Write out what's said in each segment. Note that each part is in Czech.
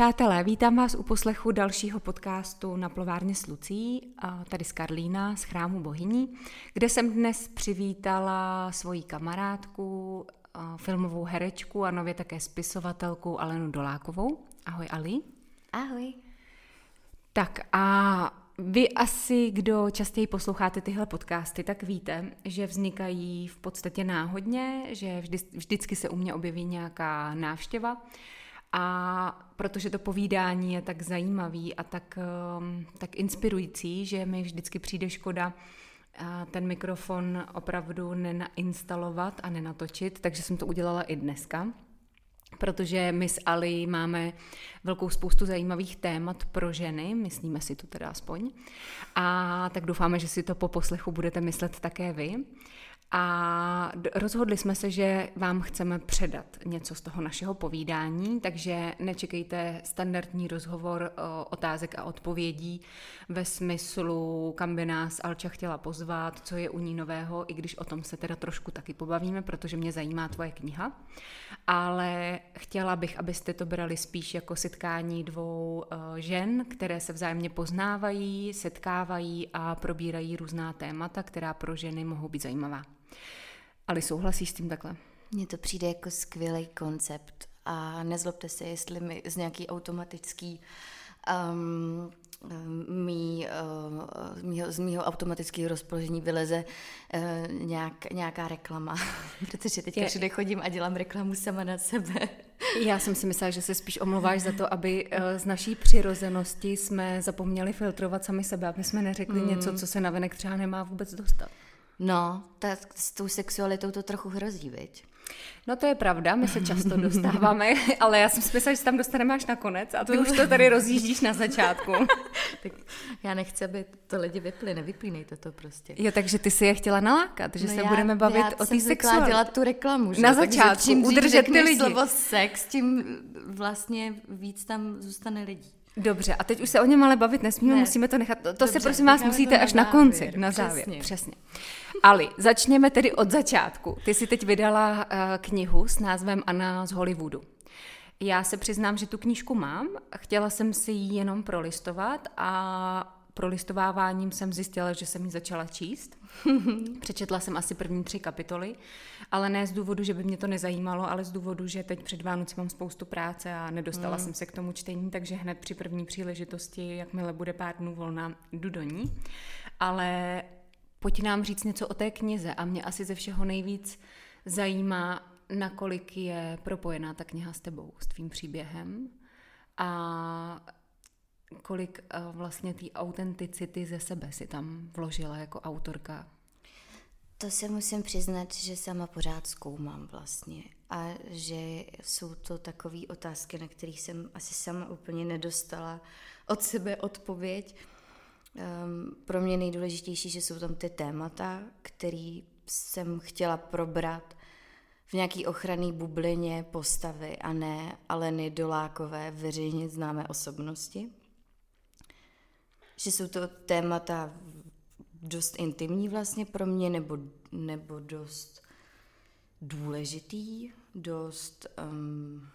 přátelé, vítám vás u poslechu dalšího podcastu na plovárně s Lucí, tady z Karlína, z chrámu Bohyní, kde jsem dnes přivítala svoji kamarádku, filmovou herečku a nově také spisovatelku Alenu Dolákovou. Ahoj Ali. Ahoj. Tak a vy asi, kdo častěji posloucháte tyhle podcasty, tak víte, že vznikají v podstatě náhodně, že vždy, vždycky se u mě objeví nějaká návštěva a protože to povídání je tak zajímavý a tak, um, tak inspirující, že mi vždycky přijde škoda ten mikrofon opravdu nenainstalovat a nenatočit, takže jsem to udělala i dneska protože my s Ali máme velkou spoustu zajímavých témat pro ženy, myslíme si to teda aspoň. A tak doufáme, že si to po poslechu budete myslet také vy. A rozhodli jsme se, že vám chceme předat něco z toho našeho povídání, takže nečekejte standardní rozhovor otázek a odpovědí ve smyslu, kam by nás Alča chtěla pozvat, co je u ní nového, i když o tom se teda trošku taky pobavíme, protože mě zajímá tvoje kniha. Ale chtěla bych, abyste to brali spíš jako setkání dvou žen, které se vzájemně poznávají, setkávají a probírají různá témata, která pro ženy mohou být zajímavá. Ale souhlasíš s tím takhle? Mně to přijde jako skvělý koncept a nezlobte se, jestli mi z nějaký automatický um, mý, uh, mýho, z mýho automatického rozpoložení vyleze uh, nějak, nějaká reklama, protože teďka všude chodím a dělám reklamu sama na sebe. Já jsem si myslela, že se spíš omlouváš za to, aby uh, z naší přirozenosti jsme zapomněli filtrovat sami sebe, aby jsme neřekli mm. něco, co se navenek třeba nemá vůbec dostat. No, tak s tou sexualitou to trochu hrozí, viď? No to je pravda, my se často dostáváme, ale já jsem si myslela, že se tam dostaneme až nakonec a ty už to tady rozjíždíš na začátku. tak já nechci, aby to lidi vypli, nevyplínejte to prostě. Jo, takže ty si je chtěla nalákat, že no se já, budeme bavit já o té sexualitě. dělat tu reklamu, že? Na začátku, čím udržet ty lidi. slovo sex, tím vlastně víc tam zůstane lidí. Dobře, a teď už se o něm ale bavit nesmíme, ne. musíme to nechat. To, Dobře, se prosím vás musíte až na, na konci, na závěr. Přesně. Přesně. Ali, začněme tedy od začátku. Ty jsi teď vydala uh, knihu s názvem Anna z Hollywoodu. Já se přiznám, že tu knížku mám, chtěla jsem si ji jenom prolistovat a prolistováváním jsem zjistila, že jsem ji začala číst. Přečetla jsem asi první tři kapitoly, ale ne z důvodu, že by mě to nezajímalo, ale z důvodu, že teď před Vánoci mám spoustu práce a nedostala mm. jsem se k tomu čtení, takže hned při první příležitosti, jakmile bude pár dnů volná, jdu do ní. Ale pojď nám říct něco o té knize a mě asi ze všeho nejvíc zajímá, nakolik je propojená ta kniha s tebou, s tvým příběhem a kolik uh, vlastně té autenticity ze sebe si tam vložila jako autorka? To se musím přiznat, že sama pořád zkoumám vlastně a že jsou to takové otázky, na kterých jsem asi sama úplně nedostala od sebe odpověď. Um, pro mě nejdůležitější, že jsou tam ty témata, které jsem chtěla probrat v nějaký ochranný bublině postavy a ne Aleny Dolákové veřejně známé osobnosti že jsou to témata dost intimní vlastně pro mě, nebo, nebo dost důležitý, dost um,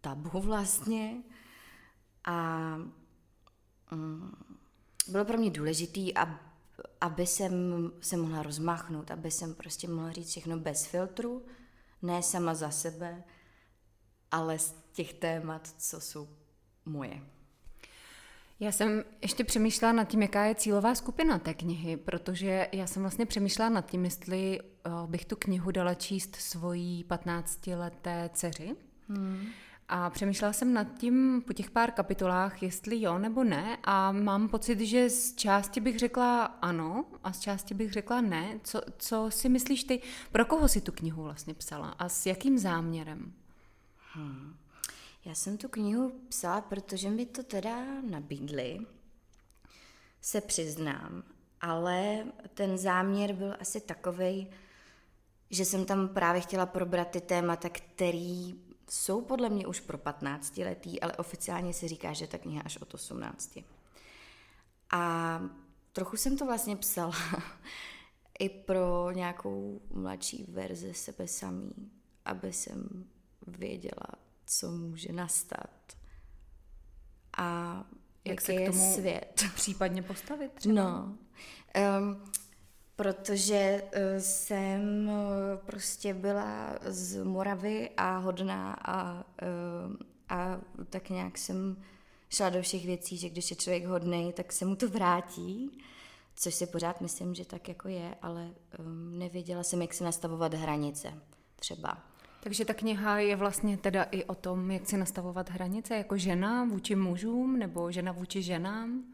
tabu vlastně. A um, bylo pro mě důležitý, ab, aby jsem se mohla rozmáchnout, aby jsem prostě mohla říct všechno bez filtru, ne sama za sebe, ale z těch témat, co jsou moje. Já jsem ještě přemýšlela nad tím, jaká je cílová skupina té knihy, protože já jsem vlastně přemýšlela nad tím, jestli eh, bych tu knihu dala číst svojí 15-leté dceři. Hmm. A přemýšlela jsem nad tím po těch pár kapitolách, jestli jo nebo ne. A mám pocit, že z části bych řekla ano a z části bych řekla ne. Co, co si myslíš ty, pro koho si tu knihu vlastně psala a s jakým záměrem? Hmm. Já jsem tu knihu psala, protože mi to teda nabídli, se přiznám, ale ten záměr byl asi takový, že jsem tam právě chtěla probrat ty témata, které jsou podle mě už pro 15 letý, ale oficiálně se říká, že ta kniha až od 18. A trochu jsem to vlastně psala i pro nějakou mladší verzi sebe samý, aby jsem věděla, co může nastat, a Jak jaký se k je tomu svět. případně postavit třeba? No, um, protože uh, jsem uh, prostě byla z Moravy a hodná a, uh, a tak nějak jsem šla do všech věcí, že když je člověk hodný, tak se mu to vrátí, což si pořád myslím, že tak jako je, ale nevěděla jsem, jak si nastavovat hranice třeba. Takže ta kniha je vlastně teda i o tom, jak si nastavovat hranice jako žena vůči mužům nebo žena vůči ženám?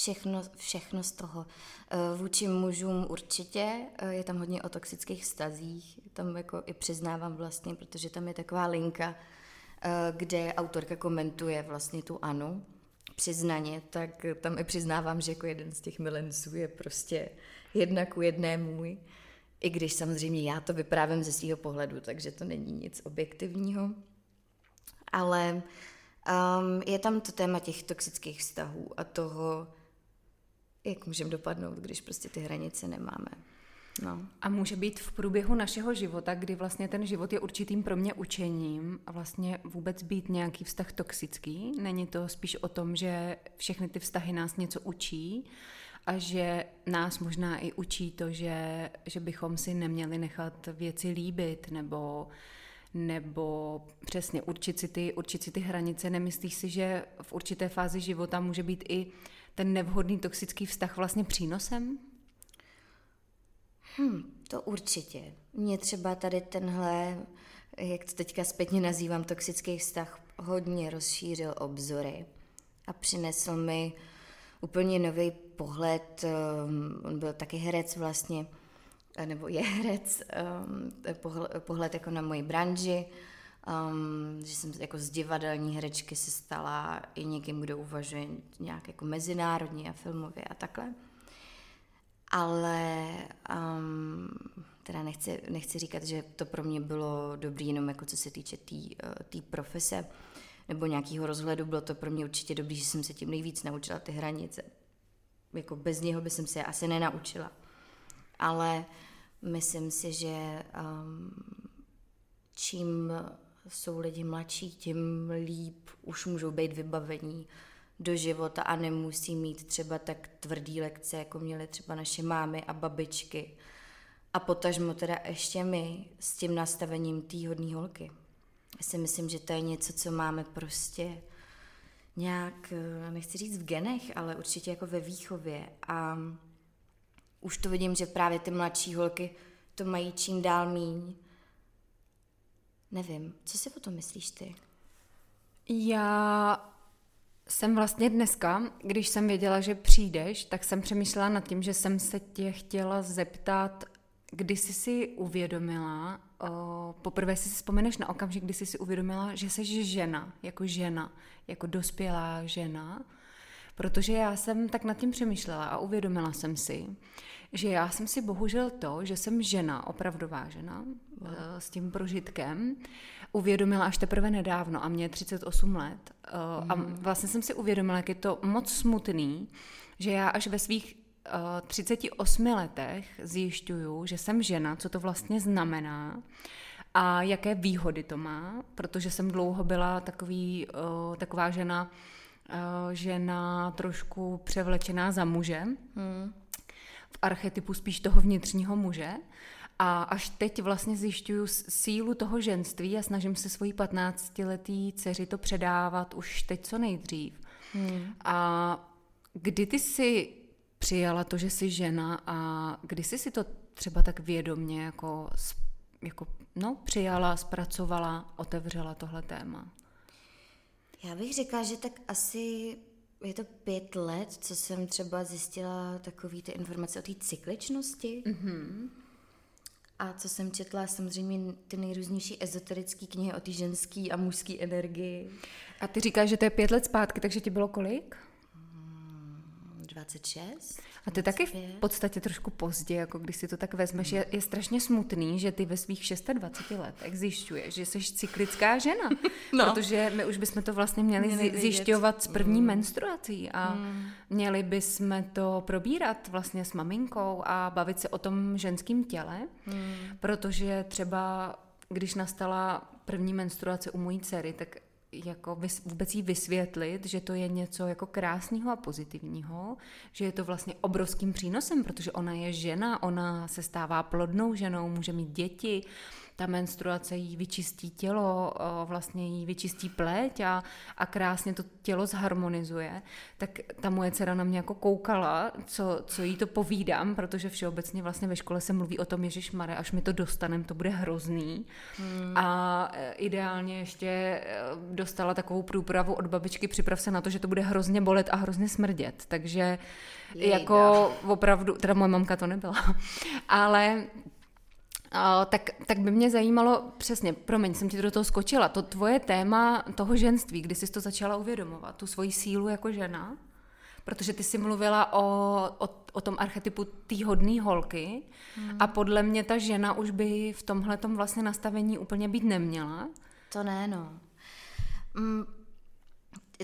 Všechno, všechno z toho. Eh, Vůči mužům určitě, eh, je tam hodně o toxických vztazích, tam jako i přiznávám vlastně, protože tam je taková linka, eh, kde autorka komentuje vlastně tu Anu, přiznaně, tak tam i přiznávám, že jako jeden z těch milenců je prostě jedna ku jedné můj, i když samozřejmě já to vyprávím ze svého pohledu, takže to není nic objektivního. Ale um, je tam to téma těch toxických vztahů a toho, jak můžeme dopadnout, když prostě ty hranice nemáme. No. A může být v průběhu našeho života, kdy vlastně ten život je určitým pro mě učením a vlastně vůbec být nějaký vztah toxický. Není to spíš o tom, že všechny ty vztahy nás něco učí a že nás možná i učí to, že, že bychom si neměli nechat věci líbit nebo nebo přesně určit si, ty, určit si ty hranice. Nemyslíš si, že v určité fázi života může být i ten nevhodný toxický vztah vlastně přínosem? Hm, to určitě. Mě třeba tady tenhle, jak to teďka zpětně nazývám, toxický vztah hodně rozšířil obzory a přinesl mi úplně nový pohled. um, On byl taky herec vlastně, nebo je herec, pohled, pohled jako na moji branži, um, že jsem jako z divadelní herečky se stala i někým, kdo uvažuje nějak jako mezinárodně a filmově a takhle. Ale um, teda nechci, nechci říkat, že to pro mě bylo dobrý jenom jako co se týče té tý, uh, tý profese nebo nějakého rozhledu, bylo to pro mě určitě dobrý, že jsem se tím nejvíc naučila ty hranice. Jako bez něho by jsem se asi nenaučila. Ale myslím si, že um, čím jsou lidi mladší, tím líp už můžou být vybavení do života a nemusí mít třeba tak tvrdý lekce, jako měly třeba naše mámy a babičky. A potažmo teda ještě my s tím nastavením té hodné holky. Já si myslím, že to je něco, co máme prostě nějak, eh, nechci říct v genech, ale určitě jako ve výchově. A už to vidím, že právě ty mladší holky to mají čím dál míň. Nevím, co si o tom myslíš ty? Já jsem vlastně dneska, když jsem věděla, že přijdeš, tak jsem přemýšlela nad tím, že jsem se tě chtěla zeptat, kdy jsi si uvědomila, o, poprvé si vzpomeneš na okamžik, kdy jsi si uvědomila, že jsi žena, jako žena, jako dospělá žena, protože já jsem tak nad tím přemýšlela a uvědomila jsem si, že já jsem si bohužel to, že jsem žena, opravdová žena, no. s tím prožitkem, uvědomila až teprve nedávno a mě je 38 let. Mm. A mhm. vlastně jsem si uvědomila, jak je to moc smutný, že já až ve svých 38 letech zjišťuju, že jsem žena, co to vlastně znamená a jaké výhody to má, protože jsem dlouho byla takový, taková žena, žena trošku převlečená za muže, hmm. V archetypu spíš toho vnitřního muže. A až teď vlastně zjišťuju sílu toho ženství a snažím se svojí 15-letý dceři to předávat už teď co nejdřív. Hmm. A kdy ty si přijala to, že jsi žena a kdy jsi si to třeba tak vědomně jako, jako no, přijala, zpracovala, otevřela tohle téma? Já bych řekla, že tak asi je to pět let, co jsem třeba zjistila takový ty informace o té cykličnosti. Mm-hmm. A co jsem četla, samozřejmě ty nejrůznější ezoterické knihy o té ženské a mužské energii. A ty říkáš, že to je pět let zpátky, takže ti bylo kolik? 26. A ty taky v podstatě trošku pozdě, jako když si to tak vezmeš, je, je strašně smutný, že ty ve svých 26 letech zjišťuješ, že jsi cyklická žena. No. Protože my už bychom to vlastně měli, měli zjišťovat s první mm. menstruací a mm. měli bychom to probírat vlastně s maminkou a bavit se o tom ženském těle, mm. protože třeba když nastala první menstruace u mojí dcery, tak jako vůbec jí vysvětlit, že to je něco jako krásného a pozitivního, že je to vlastně obrovským přínosem, protože ona je žena, ona se stává plodnou ženou, může mít děti, ta menstruace jí vyčistí tělo, vlastně jí vyčistí pleť a, a krásně to tělo zharmonizuje, tak ta moje dcera na mě jako koukala, co, co jí to povídám, protože všeobecně vlastně ve škole se mluví o tom, Ježíš Mare, až mi to dostanem, to bude hrozný. Hmm. A e, ideálně ještě e, dostala takovou průpravu od babičky, připrav se na to, že to bude hrozně bolet a hrozně smrdět. Takže Jejda. jako opravdu, teda moje mamka to nebyla, ale Uh, tak, tak by mě zajímalo přesně, promiň, jsem ti do toho skočila, to tvoje téma toho ženství, kdy jsi to začala uvědomovat, tu svoji sílu jako žena, protože ty jsi mluvila o, o, o tom archetypu té hodné holky hmm. a podle mě ta žena už by v tomhle vlastně nastavení úplně být neměla. To ne, no. Mm,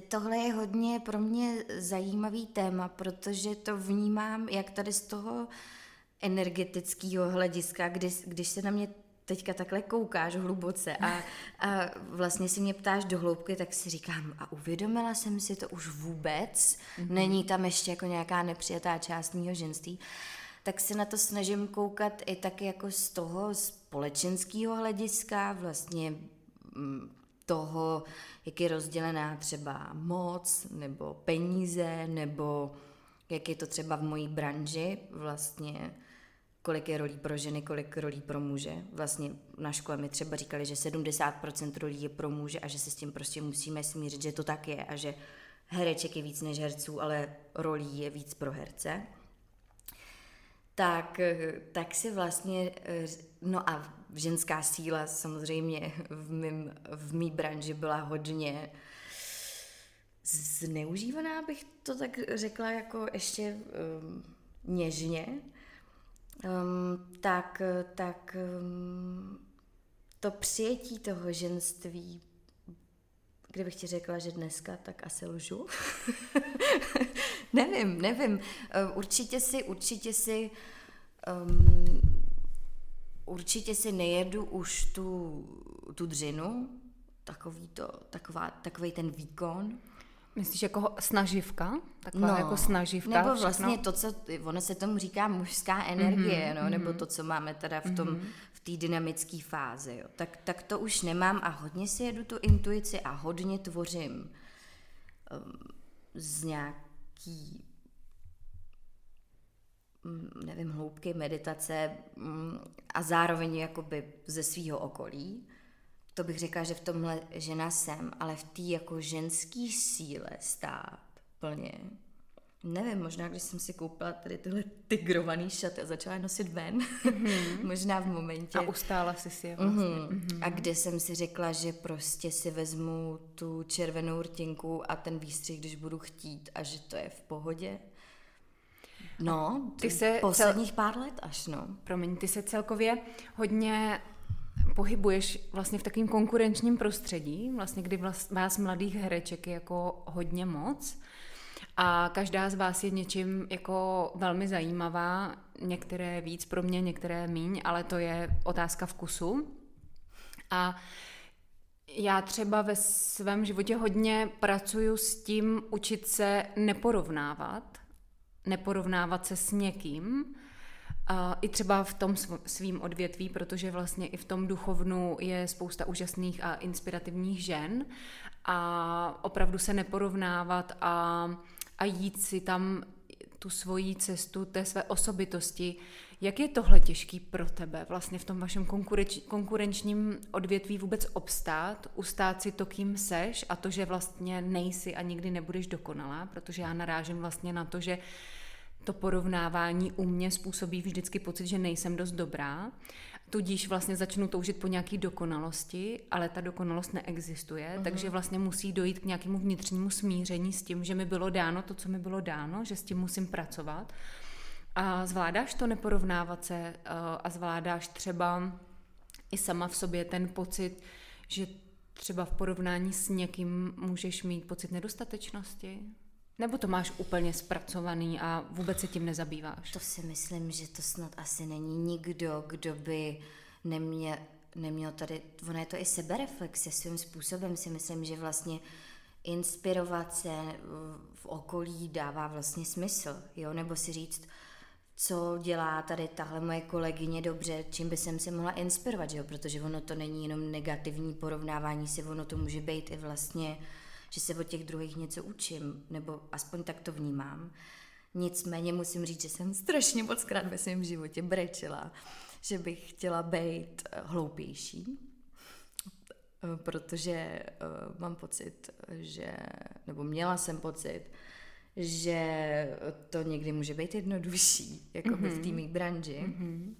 tohle je hodně pro mě zajímavý téma, protože to vnímám jak tady z toho energetického hlediska, když, když se na mě teďka takhle koukáš hluboce a, a vlastně si mě ptáš do hloubky, tak si říkám, a uvědomila jsem si to už vůbec? Mm-hmm. Není tam ještě jako nějaká nepřijatá část mého ženství? Tak se na to snažím koukat i tak jako z toho společenského hlediska, vlastně mm, toho, jak je rozdělená třeba moc, nebo peníze, nebo jak je to třeba v mojí branži, vlastně kolik je rolí pro ženy, kolik rolí pro muže. Vlastně na škole mi třeba říkali, že 70% rolí je pro muže a že se s tím prostě musíme smířit, že to tak je a že hereček je víc než herců, ale rolí je víc pro herce. Tak, tak si vlastně, no a ženská síla samozřejmě v, mým, v mý branži byla hodně zneužívaná, bych to tak řekla jako ještě um, něžně, um, tak, tak um, to přijetí toho ženství, kdybych ti řekla, že dneska, tak asi lžu. nevím, nevím. Uh, určitě si, určitě si, um, určitě si nejedu už tu, tu dřinu, takový, to, taková, takový ten výkon, Myslíš jako snaživka? Taková no, jako snaživka? Nebo vlastně všechno? to, co, ono se tomu říká mužská energie, mm-hmm, no, nebo mhm. to, co máme teda v tom, mm-hmm. v té dynamické fázi, jo. Tak, tak to už nemám a hodně si jedu tu intuici a hodně tvořím um, z nějaký mm, nevím, hloubky meditace um, a zároveň jakoby ze svého okolí to bych řekla, že v tomhle žena jsem, ale v té jako ženský síle stát plně. Nevím, možná když jsem si koupila tady tyhle tigrovaný šaty a začala je nosit ven, mm-hmm. možná v momentě. A ustála si si je vlastně. Mm-hmm. A kde jsem si řekla, že prostě si vezmu tu červenou rtinku a ten výstřih, když budu chtít a že to je v pohodě. No, ty se posledních cel... pár let až, no. Promiň, ty se celkově hodně pohybuješ vlastně v takovém konkurenčním prostředí, vlastně kdy vás mladých hereček je jako hodně moc a každá z vás je něčím jako velmi zajímavá, některé víc pro mě, některé míň, ale to je otázka vkusu. A já třeba ve svém životě hodně pracuju s tím učit se neporovnávat, neporovnávat se s někým, i třeba v tom svým odvětví, protože vlastně i v tom duchovnu je spousta úžasných a inspirativních žen a opravdu se neporovnávat a, a jít si tam tu svoji cestu té své osobitosti. Jak je tohle těžký pro tebe vlastně v tom vašem konkurenč, konkurenčním odvětví vůbec obstát, ustát si to, kým seš a to, že vlastně nejsi a nikdy nebudeš dokonalá, protože já narážím vlastně na to, že to porovnávání u mě způsobí vždycky pocit, že nejsem dost dobrá. Tudíž vlastně začnu toužit po nějaké dokonalosti, ale ta dokonalost neexistuje, uh-huh. takže vlastně musí dojít k nějakému vnitřnímu smíření s tím, že mi bylo dáno to, co mi bylo dáno, že s tím musím pracovat. A zvládáš to neporovnávat se eh, a zvládáš třeba i sama v sobě ten pocit, že třeba v porovnání s někým můžeš mít pocit nedostatečnosti? Nebo to máš úplně zpracovaný a vůbec se tím nezabýváš? To si myslím, že to snad asi není nikdo, kdo by neměl, neměl tady, ono je to i sebereflexe svým způsobem, si myslím, že vlastně inspirovat se v okolí dává vlastně smysl, jo, nebo si říct, co dělá tady tahle moje kolegyně dobře, čím by jsem se mohla inspirovat, jo? protože ono to není jenom negativní porovnávání si, ono to může být i vlastně, že se od těch druhých něco učím, nebo aspoň tak to vnímám. Nicméně musím říct, že jsem strašně moc krát ve svém životě brečela, že bych chtěla být eh, hloupější, eh, protože uh, mám pocit, že, nebo měla jsem pocit, že to někdy může být jednodušší, jako mm-hmm. v té mhm. branži. Mm-hmm.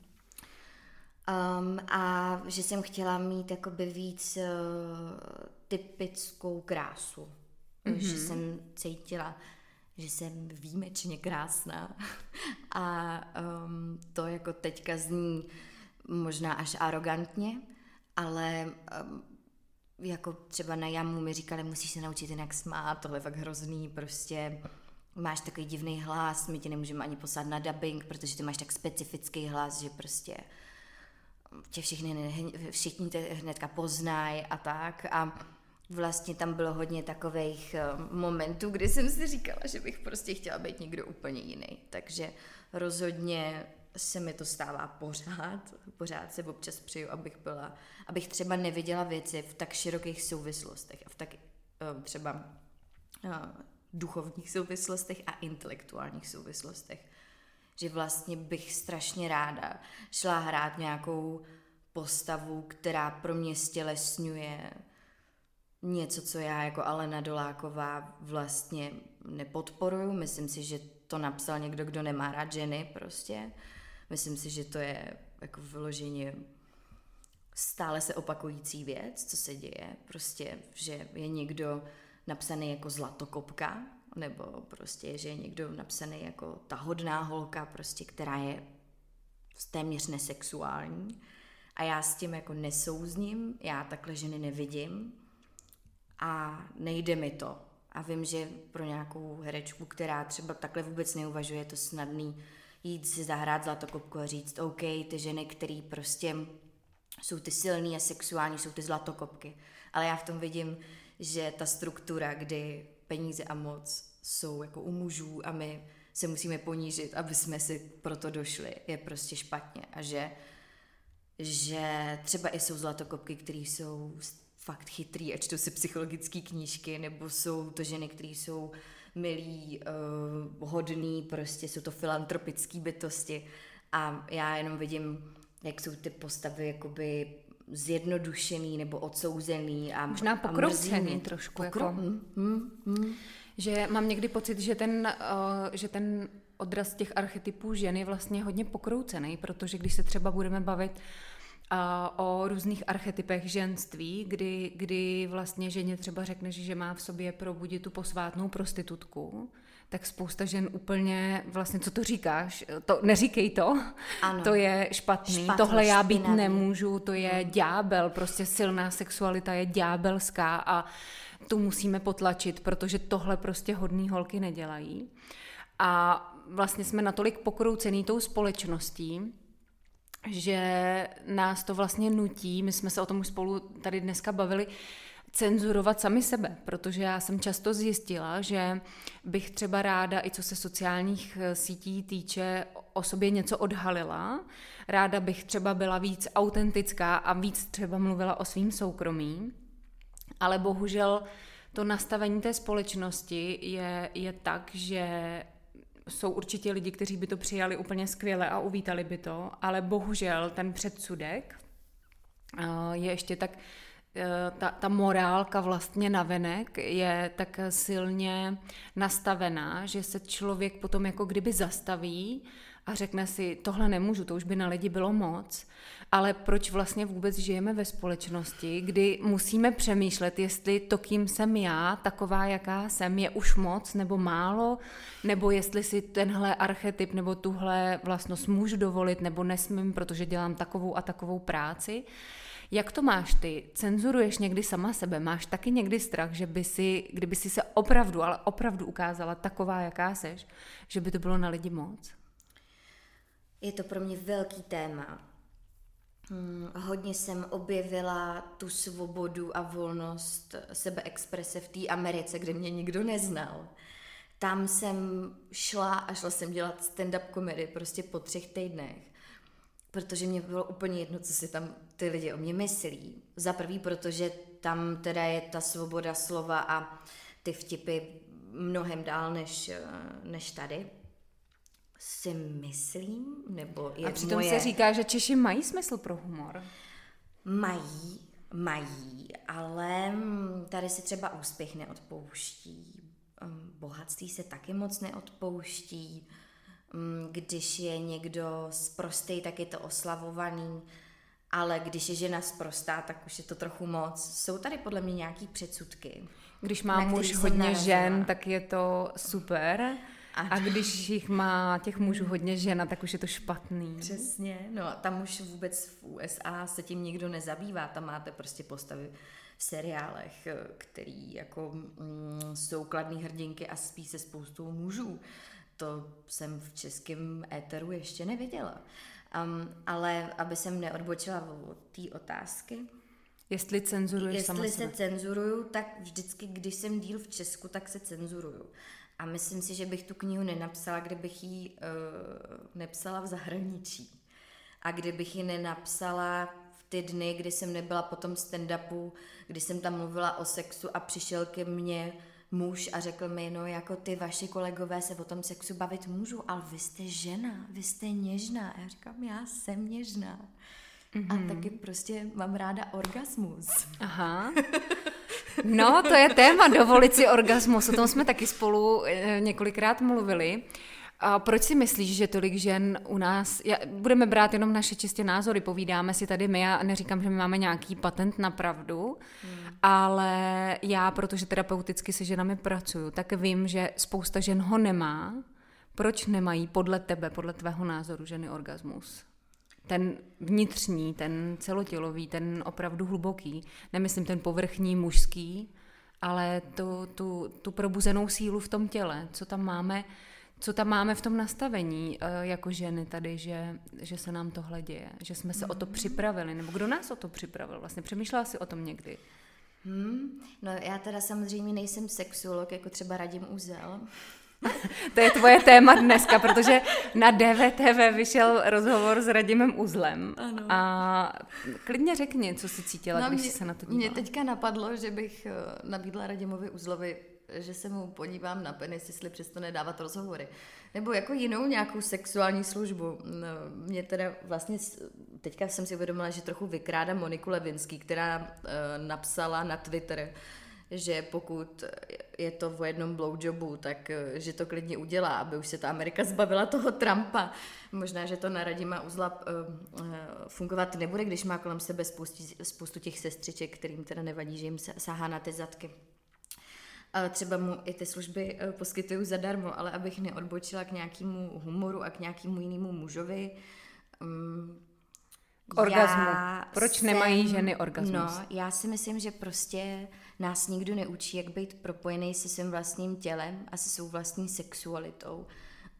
Um, a že jsem chtěla mít jakoby víc uh, typickou krásu. Mm-hmm. Že jsem cítila, že jsem výjimečně krásná. a um, to jako teďka zní možná až arrogantně, ale um, jako třeba na jamu mi říkali, musíš se naučit jinak smát, tohle je fakt hrozný, prostě máš takový divný hlas, my tě nemůžeme ani poslat na dubbing, protože ty máš tak specifický hlas, že prostě tě všichni, všichni tě hnedka poznají a tak. A vlastně tam bylo hodně takových eh, momentů, kdy jsem si říkala, že bych prostě chtěla být někdo úplně jiný. Takže rozhodně se mi to stává pořád. Pořád se občas přeju, abych byla, abych třeba neviděla věci v tak širokých souvislostech a v tak eh, třeba eh, duchovních souvislostech a intelektuálních souvislostech. Že vlastně bych strašně ráda šla hrát nějakou postavu, která pro mě stělesňuje něco, co já jako Alena Doláková vlastně nepodporuju. Myslím si, že to napsal někdo, kdo nemá rád ženy prostě. Myslím si, že to je jako vyloženě stále se opakující věc, co se děje. Prostě, že je někdo, napsaný jako zlatokopka, nebo prostě, že je někdo napsaný jako ta hodná holka, prostě, která je téměř nesexuální. A já s tím jako nesouzním, já takhle ženy nevidím a nejde mi to. A vím, že pro nějakou herečku, která třeba takhle vůbec neuvažuje, je to snadný jít si zahrát zlatokopku a říct, OK, ty ženy, které prostě jsou ty silný a sexuální, jsou ty zlatokopky. Ale já v tom vidím že ta struktura, kdy peníze a moc jsou jako u mužů a my se musíme ponížit, aby jsme si proto došli, je prostě špatně a že, že třeba i jsou zlatokopky, které jsou fakt chytrý a čtou si psychologické knížky, nebo jsou to ženy, které jsou milí, uh, hodný, prostě jsou to filantropické bytosti a já jenom vidím, jak jsou ty postavy jakoby zjednodušený nebo odsouzený a Možná pokroucený trošku. Pokro... Jako, hmm, hmm, hmm. Že mám někdy pocit, že ten, uh, že ten odraz těch archetypů žen je vlastně hodně pokroucený, protože když se třeba budeme bavit o různých archetypech ženství, kdy, kdy vlastně ženě třeba řekneš, že má v sobě probudit tu posvátnou prostitutku, tak spousta žen úplně, vlastně co to říkáš, to neříkej to, ano. to je špatný, Špatný, tohle já být špinavý. nemůžu, to je hmm. ďábel, prostě silná sexualita je ďábelská a tu musíme potlačit, protože tohle prostě hodný holky nedělají. A vlastně jsme natolik pokroucený tou společností, že nás to vlastně nutí, my jsme se o tom už spolu tady dneska bavili, cenzurovat sami sebe, protože já jsem často zjistila, že bych třeba ráda, i co se sociálních eh, sítí týče, o sobě něco odhalila. Ráda bych třeba byla víc autentická a víc třeba mluvila o svým soukromí, ale bohužel to nastavení té společnosti je, je tak, že jsou určitě lidi, kteří by to přijali úplně skvěle a uvítali by to, ale bohužel ten předsudek eh, je ještě tak Eh, ta, ta morálka vlastně navenek je tak silně nastavená, že se člověk potom jako kdyby zastaví a řekne si, tohle nemůžu, to už by na lidi bylo moc, ale proč vlastně vůbec žijeme ve společnosti, kdy musíme přemýšlet, jestli to, kým jsem já, taková, jaká jsem, je už moc nebo málo, nebo jestli si tenhle archetyp nebo tuhle vlastnost můžu dovolit nebo nesmím, protože dělám takovou a takovou práci. Jak to máš ty? Cenzuruješ někdy sama sebe? Máš taky někdy strach, že by si, kdyby si se opravdu, ale opravdu ukázala taková, jaká seš, že by to bylo na lidi moc? Je to pro mě velký téma. Hmm, hodně jsem objevila tu svobodu a volnost sebeexprese v té Americe, kde mě nikdo neznal. Tam jsem šla a šla jsem dělat stand-up komedy prostě po třech týdnech, protože mě bylo úplně jedno, co si tam ty lidi o mě myslí. Za prvý, protože tam teda je ta svoboda slova a ty vtipy mnohem dál než, než tady si myslím, nebo je A přitom moje... se říká, že Češi mají smysl pro humor. Mají, mají, ale tady se třeba úspěch neodpouští. Um, bohatství se taky moc neodpouští. Um, když je někdo sprostý, tak je to oslavovaný, ale když je žena sprostá, tak už je to trochu moc. Jsou tady podle mě nějaký předsudky. Když má muž hodně žen, tak je to super. A když jich má těch mužů hodně žena, tak už je to špatný. Přesně, no tam už vůbec v USA se tím nikdo nezabývá, tam máte prostě postavy v seriálech, který jako mm, jsou kladný hrdinky a spí se spoustou mužů. To jsem v českém éteru ještě neviděla. Um, ale aby jsem neodbočila od té otázky, Jestli cenzuruješ Jestli sama se sebe. cenzuruju, tak vždycky, když jsem díl v Česku, tak se cenzuruju. A myslím si, že bych tu knihu nenapsala, kdybych ji uh, nepsala v zahraničí. A kdybych ji nenapsala v ty dny, kdy jsem nebyla po tom stand-upu, kdy jsem tam mluvila o sexu a přišel ke mně muž a řekl mi, no jako ty vaši kolegové se o tom sexu bavit můžu, ale vy jste žena, vy jste něžná. A já říkám, já jsem něžná. Mm-hmm. A Mhm. taky prostě mám ráda orgasmus. Aha. No, to je téma, dovolit si orgasmus. O tom jsme taky spolu eh, několikrát mluvili. A proč si myslíš, že tolik žen u nás, já, budeme brát jenom naše čistě názory, povídáme si tady my, já neříkám, že my máme nějaký patent na pravdu, hmm. ale já, protože terapeuticky se ženami pracuju, tak vím, že spousta žen ho nemá. Proč nemají podle tebe, podle tvého názoru ženy orgasmus? Ten vnitřní, ten celotělový, ten opravdu hluboký. Nemyslím ten povrchní mužský, ale tu, tu, tu probuzenou sílu v tom těle, co tam máme, co tam máme v tom nastavení eh, jako ženy tady, že, že se nám tohle děje, že jsme se mm. o to připravili, nebo kdo nás o to připravil? Vlastně přemýšlela si o tom někdy? Hmm, no já teda samozřejmě nejsem sexuolog, jako třeba Radim Uzel. To je tvoje téma dneska, protože na DVTV vyšel rozhovor s Radimem Uzlem. Ano. A klidně řekni, co jsi cítila, no, když mě, jsi se na to dívala. Mě teďka napadlo, že bych eh, nabídla Radimovi Uzlovi, že se mu podívám na penis, jestli přestane dávat rozhovory. Nebo jako jinou nějakou sexuální službu. No, mě teda vlastně, teďka jsem si uvědomila, že trochu vykráda Moniku Levinský, která uh, napsala na Twitter, že pokud je to v jednom blowjobu, tak že to klidně udělá, aby už se ta Amerika zbavila toho Trumpa. Možná, že to na Radima Uzla uh, uh, fungovat nebude, když má kolem sebe spoustu, spoustu těch sestřiček, kterým teda nevadí, že jim sahá na ty zadky. Třeba mu i ty služby poskytuju zadarmo, ale abych neodbočila k nějakému humoru a k nějakému jinému mužovi, um, k orgazmu. Proč jsem, nemají ženy orgasmus? No, já si myslím, že prostě nás nikdo neučí, jak být propojený se svým vlastním tělem a se svou vlastní sexualitou.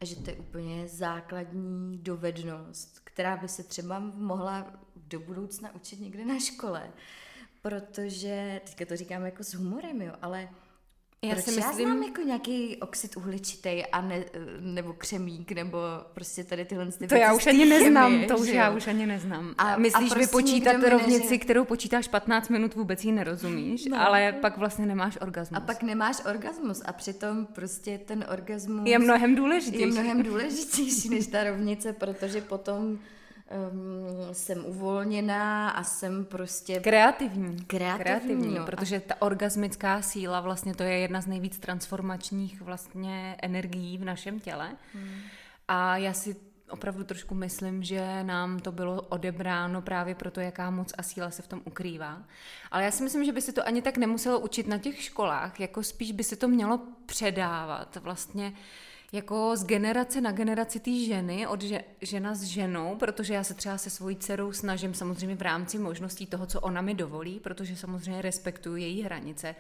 A že to je úplně základní dovednost, která by se třeba mohla do budoucna učit někde na škole. Protože, teďka to říkám jako s humorem, jo, ale já Proč si myslím... já znám jako nějaký oxid uhličitý a ne, nebo křemík, nebo prostě tady tyhle ty To já už ani neznám, chemie, to už já už ani neznám. A, Myslíš a prostě vypočítat rovnici, neři... kterou počítáš 15 minut, vůbec ji nerozumíš, no. ale pak vlastně nemáš orgasmus. A pak nemáš orgasmus a přitom prostě ten orgasmus... Je mnohem důležitější. Je mnohem důležitější než ta rovnice, protože potom um, jsem uvolněná a jsem prostě... Kreativní. Kreativní, Kreativní no. protože ta orgasmická síla vlastně to je jedna z nejvíc transformačních vlastně energií v našem těle. Hmm. A já si opravdu trošku myslím, že nám to bylo odebráno právě proto, jaká moc a síla se v tom ukrývá. Ale já si myslím, že by se to ani tak nemuselo učit na těch školách, jako spíš by se to mělo předávat vlastně jako z generace na generaci té ženy, od že, žena s ženou, protože já se třeba se svojí dcerou snažím samozřejmě v rámci možností toho, co ona mi dovolí, protože samozřejmě respektuju její hranice,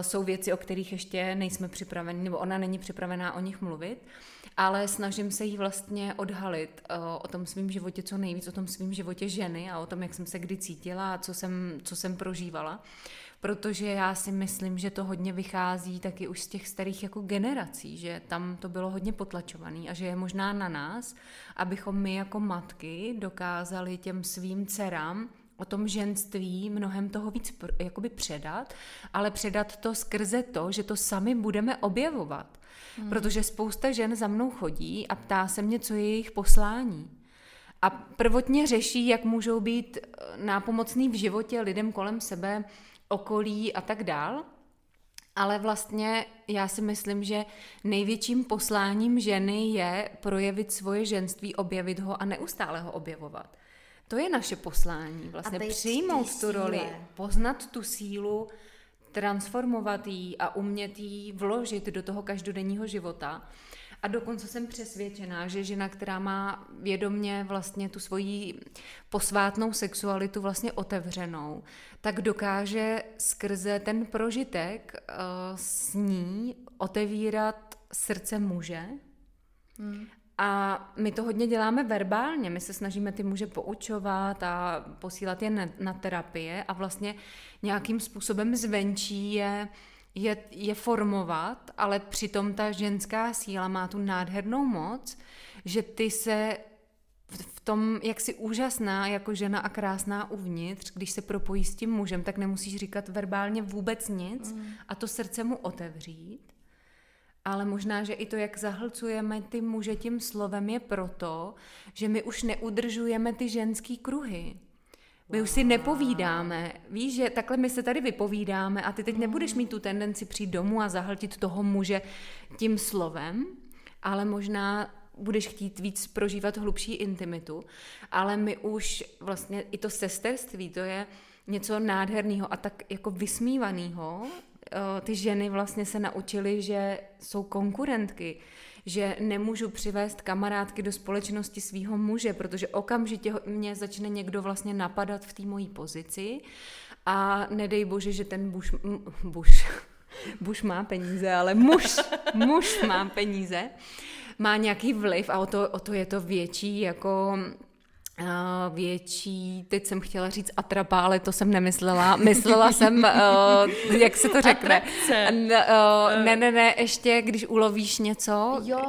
jsou věci, o kterých ještě nejsme připraveni, nebo ona není připravená o nich mluvit, ale snažím se jí vlastně odhalit uh, o tom svém životě co nejvíc, o tom svém životě ženy a o tom, jak jsem se kdy cítila a co jsem, co jsem prožívala. Protože já si myslím, že to hodně vychází taky už z těch starých jako generací, že tam to bylo hodně potlačované a že je možná na nás, abychom my jako matky dokázali těm svým dcerám o tom ženství mnohem toho víc jakoby předat, ale předat to skrze to, že to sami budeme objevovat. Hmm. Protože spousta žen za mnou chodí a ptá se mě, co je jejich poslání. A prvotně řeší, jak můžou být eh, nápomocný v životě lidem kolem sebe, okolí a tak dál. Ale vlastně já si myslím, že největším posláním ženy je projevit svoje ženství, objevit ho a neustále ho objevovat. To je naše poslání, vlastně přijmout tu roli, poznat tu sílu, transformovat ji a umět ji vložit do toho každodenního života. A dokonce jsem přesvědčená, že žena, která má vědomně vlastně tu svoji posvátnou sexualitu vlastně otevřenou, tak dokáže skrze ten prožitek uh, s ní otevírat srdce muže. Hmm. A my to hodně děláme verbálně, my se snažíme ty muže poučovat a posílat je na, na terapie. A vlastně nějakým způsobem zvenčí je, je, je formovat, ale přitom ta ženská síla má tu nádhernou moc, že ty se v tom, jak jsi úžasná jako žena a krásná uvnitř, když se propojí s tím mužem, tak nemusíš říkat verbálně vůbec nic mm. a to srdce mu otevřít ale možná, že i to, jak zahlcujeme ty muže tím slovem, je proto, že my už neudržujeme ty ženský kruhy. My už si nepovídáme. Víš, že takhle my se tady vypovídáme a ty teď nebudeš mít tu tendenci přijít domů a zahltit toho muže tím slovem, ale možná budeš chtít víc prožívat hlubší intimitu, ale my už vlastně i to sesterství, to je něco nádherného a tak jako vysmívaného, Eh, ty ženy vlastně se naučily, že jsou konkurentky, že nemůžu přivést kamarádky do společnosti svého muže, protože okamžitě mě začne někdo vlastně napadat v té mojí pozici. A nedej bože, že ten buš, buš, buš má peníze, ale muž, muž má peníze, má nějaký vliv a o to, o to je to větší jako větší, teď jsem chtěla říct atrapa, ale to jsem nemyslela. Myslela jsem, uh, jak se to řekne. N, uh, ne, ne, ne, ještě když ulovíš něco, jo.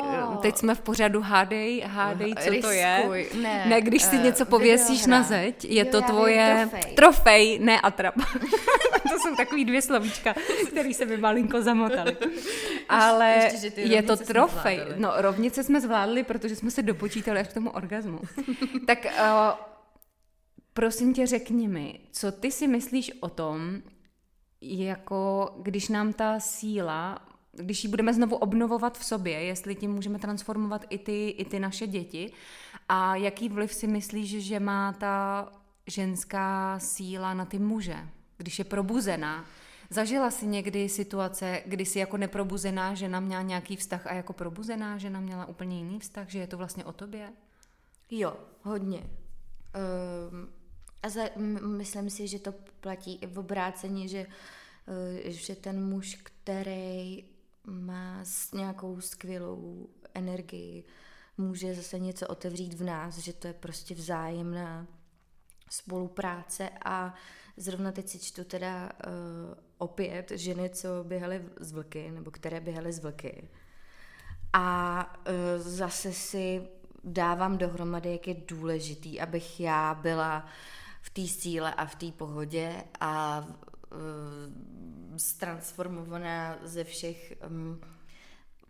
teď jsme v pořadu hádej, hádej, co Riskuj. to je. Ne, ne když si uh, něco pověsíš na zeď, je jo, to tvoje trofej. trofej, ne atrapa. to jsou takový dvě slovíčka, které se mi malinko zamotaly. Ale ještě, je to trofej. No, rovnice jsme zvládli, protože jsme se dopočítali až k tomu orgazmu. tak uh, prosím tě, řekni mi, co ty si myslíš o tom, jako když nám ta síla, když ji budeme znovu obnovovat v sobě, jestli tím můžeme transformovat i ty, i ty naše děti a jaký vliv si myslíš, že má ta ženská síla na ty muže, když je probuzená? Zažila jsi někdy situace, kdy jsi jako neprobuzená žena měla nějaký vztah a jako probuzená žena měla úplně jiný vztah, že je to vlastně o tobě? Jo, hodně. Um, a za, myslím si, že to platí i v obrácení, že, uh, že ten muž, který má s nějakou skvělou energii, může zase něco otevřít v nás, že to je prostě vzájemná spolupráce a zrovna teď si čtu teda uh, opět ženy, co běhaly z vlky, nebo které běhaly z vlky. A uh, zase si dávám dohromady, jak je důležitý, abych já byla v té síle a v té pohodě a transformovaná ze všech um,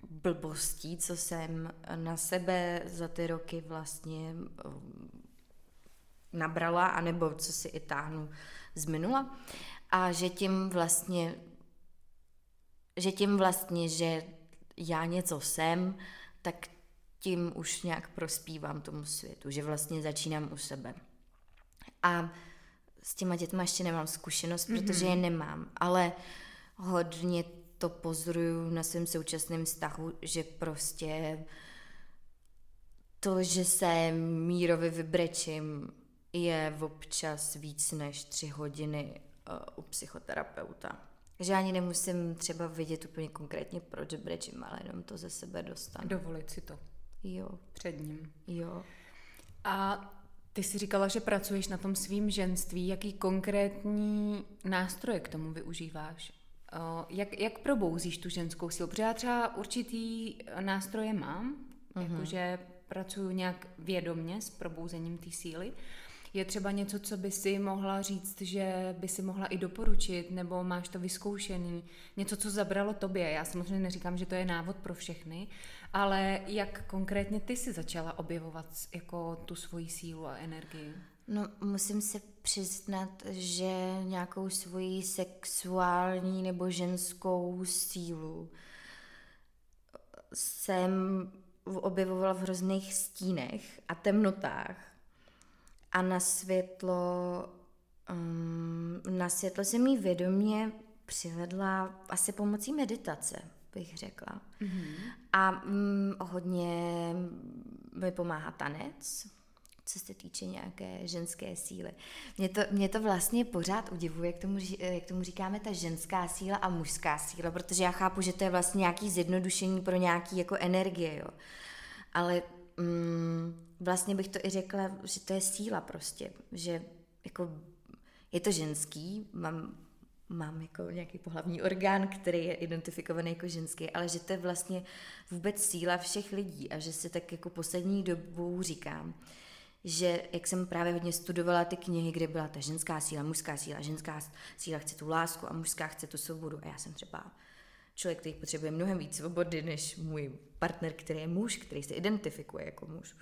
blbostí, co jsem na sebe za ty roky vlastně um, nabrala, anebo co si i táhnu z minula. A že tím vlastně, že tím vlastně, že já něco jsem, tak tím už nějak prospívám tomu světu, že vlastně začínám u sebe. A s těma dětma ještě nemám zkušenost, mm-hmm. protože je nemám, ale hodně to pozoruju na svém současném vztahu, že prostě to, že se mírovi vybrečím, je občas víc než tři hodiny uh, u psychoterapeuta. Že ani nemusím třeba vidět úplně konkrétně, proč brečím, ale jenom to ze sebe dostanu. Dovolit si to. Jo. Před ním. Jo. A ty jsi říkala, že pracuješ na tom svým ženství. Jaký konkrétní nástroje k tomu využíváš? Jak, jak probouzíš tu ženskou sílu? Protože já třeba určitý nástroje mám, mm-hmm. jakože pracuju nějak vědomně s probouzením té síly. Je třeba něco, co by si mohla říct, že by si mohla i doporučit, nebo máš to vyzkoušený, něco, co zabralo tobě. Já samozřejmě neříkám, že to je návod pro všechny, ale jak konkrétně ty si začala objevovat jako tu svoji sílu a energii? No, musím se přiznat, že nějakou svoji sexuální nebo ženskou sílu jsem objevovala v hrozných stínech a temnotách. A na světlo, um, na světlo jsem jí vědomě přivedla asi pomocí meditace, bych řekla. Mm-hmm. A um, hodně mi pomáhá tanec, co se týče nějaké ženské síly. Mě to, mě to vlastně pořád udivuje, jak tomu, jak tomu říkáme ta ženská síla a mužská síla, protože já chápu, že to je vlastně nějaký zjednodušení pro nějaký jako energie, jo. Ale mm, vlastně bych to i řekla, že to je síla prostě, že jako je to ženský, mám, mám jako nějaký pohlavní orgán, který je identifikovaný jako ženský, ale že to je vlastně vůbec síla všech lidí a že si tak jako poslední dobou říkám, že jak jsem právě hodně studovala ty knihy, kde byla ta ženská síla, mužská síla, ženská síla chce tu lásku a mužská chce tu svobodu. A já jsem třeba člověk, který potřebuje mnohem víc svobody než můj partner, který je muž, který se identifikuje jako muž.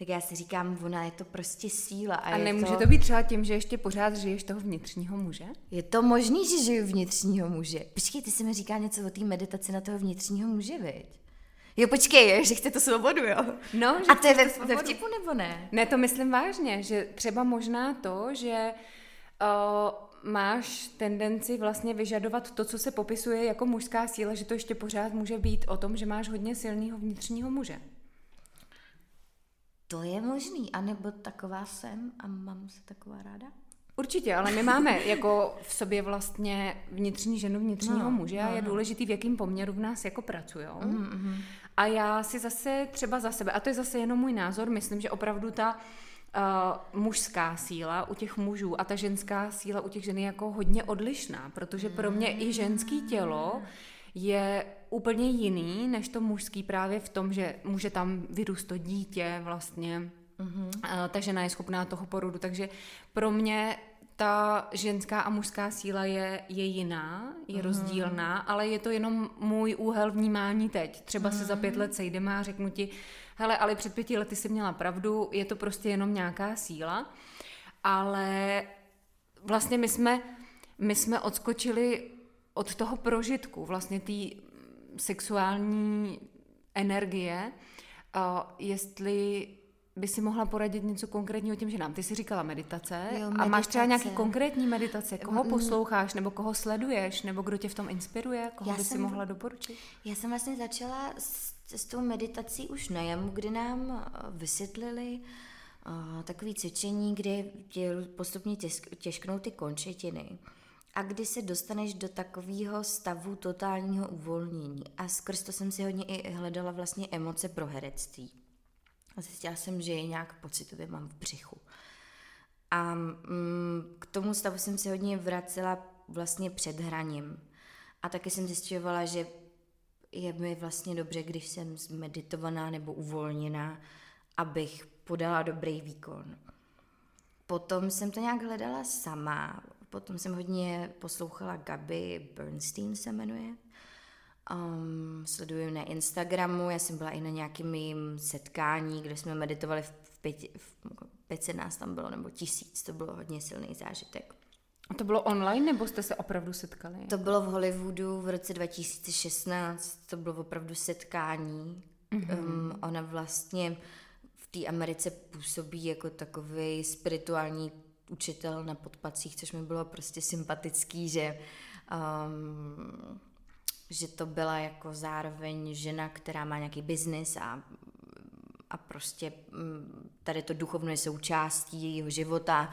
Tak já si říkám, ona je to prostě síla. A, a je nemůže to... to být třeba tím, že ještě pořád žiješ toho vnitřního muže? Je to možný, že žiju vnitřního muže. Počkej, ty jsi mi říká něco o té meditaci na toho vnitřního muže, viď? Jo, počkej, že chce tu svobodu, jo? No, že A to je ve, ve vtipu nebo ne? Ne, to myslím vážně, že třeba možná to, že uh, máš tendenci vlastně vyžadovat to, co se popisuje jako mužská síla, že to ještě pořád může být o tom, že máš hodně silného vnitřního muže. To je možný, anebo taková jsem a mám se taková ráda? Určitě, ale my máme jako v sobě vlastně vnitřní ženu, vnitřního no, muže a no, je no. důležitý, v jakém poměru v nás jako pracují. Mm-hmm. A já si zase třeba za sebe, a to je zase jenom můj názor, myslím, že opravdu ta uh, mužská síla u těch mužů a ta ženská síla u těch žen je jako hodně odlišná, protože pro mě i ženský tělo je úplně jiný než to mužský právě v tom, že může tam vyrůst to dítě vlastně, mm-hmm. ta žena je schopná toho porodu, takže pro mě ta ženská a mužská síla je, je jiná, je mm. rozdílná, ale je to jenom můj úhel vnímání teď. Třeba mm. se za pět let sejdeme a řeknu ti, hele, ale před pěti lety jsi měla pravdu, je to prostě jenom nějaká síla, ale vlastně my jsme, my jsme odskočili od toho prožitku, vlastně té sexuální energie, uh, jestli by si mohla poradit něco konkrétního těm ženám. Ty jsi říkala meditace jo, meditace. a máš třeba nějaký konkrétní meditace, koho mm. posloucháš, nebo koho sleduješ, nebo kdo tě v tom inspiruje, koho já by jsem, si mohla doporučit? Já jsem vlastně začala s, s tou meditací už na jamu, kdy nám eh, vysvětlili uh, takové cvičení, kdy postupně těž, těžknou ty končetiny a kdy se dostaneš do takového stavu totálního uvolnění. A skrz to jsem si hodně i hledala vlastně emoce pro herectví. A zjistila jsem, že je nějak pocitově mám v břichu. A mm, k tomu stavu jsem se hodně vracela vlastně před hraním. A taky jsem zjišťovala, že je mi vlastně dobře, když jsem zmeditovaná nebo uvolněná, abych podala dobrý výkon. Potom jsem to nějak hledala sama. Potom jsem hodně poslouchala Gabi Bernstein se jmenuje. Um, sleduju na Instagramu, já jsem byla i na nějakým mým setkání, kde jsme meditovali v, pěti, v pětce nás tam bylo, nebo tisíc, to bylo hodně silný zážitek. A to bylo online, nebo jste se opravdu setkali? To bylo v Hollywoodu v roce 2016, to bylo opravdu setkání. Mm-hmm. Um, ona vlastně v té Americe působí jako takový spirituální učitel na podpacích, což mi bylo prostě sympatický, že um, že to byla jako zároveň žena, která má nějaký biznis a, a prostě mm, tady to duchovno je součástí jejího života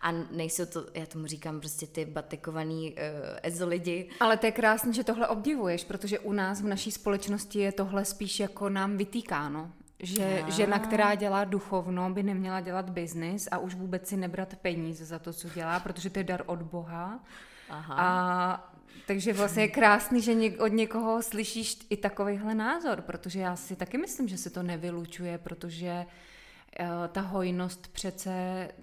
a nejsou to, já tomu říkám prostě ty batikovaný uh, ezo lidi. Ale to je krásné, že tohle obdivuješ, protože u nás v naší společnosti je tohle spíš jako nám vytýkáno. Že a. žena, která dělá duchovno, by neměla dělat biznis a už vůbec si nebrat peníze za to, co dělá, protože to je dar od Boha. Aha. A takže vlastně je krásný, že něk, od někoho slyšíš i takovýhle názor, protože já si taky myslím, že se to nevylučuje, protože uh, ta hojnost přece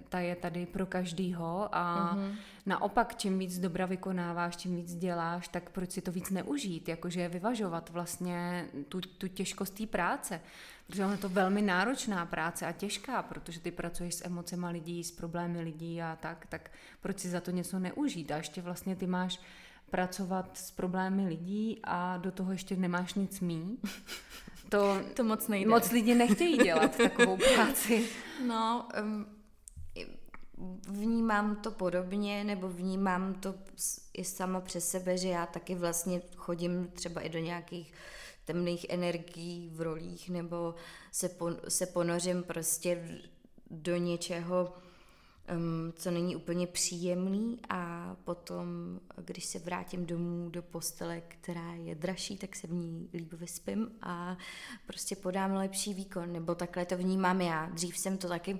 ta je tady pro každýho a uh-huh. naopak, čím víc dobra vykonáváš, čím víc děláš, tak proč si to víc neužít, jakože vyvažovat vlastně tu, tu těžkost té práce. Protože je to velmi náročná práce a těžká, protože ty pracuješ s emocema lidí, s problémy lidí a tak, tak proč si za to něco neužít? A ještě vlastně ty máš pracovat s problémy lidí a do toho ještě nemáš nic mý. To, to moc nejde. Moc lidi nechtějí dělat takovou práci. No, um, vnímám to podobně, nebo vnímám to i sama přes sebe, že já taky vlastně chodím třeba i do nějakých temných energií v rolích, nebo se, pon, se ponořím prostě do něčeho, um, co není úplně příjemný a potom, když se vrátím domů do postele, která je dražší, tak se v ní líp vyspím a prostě podám lepší výkon, nebo takhle to vnímám já. Dřív jsem to taky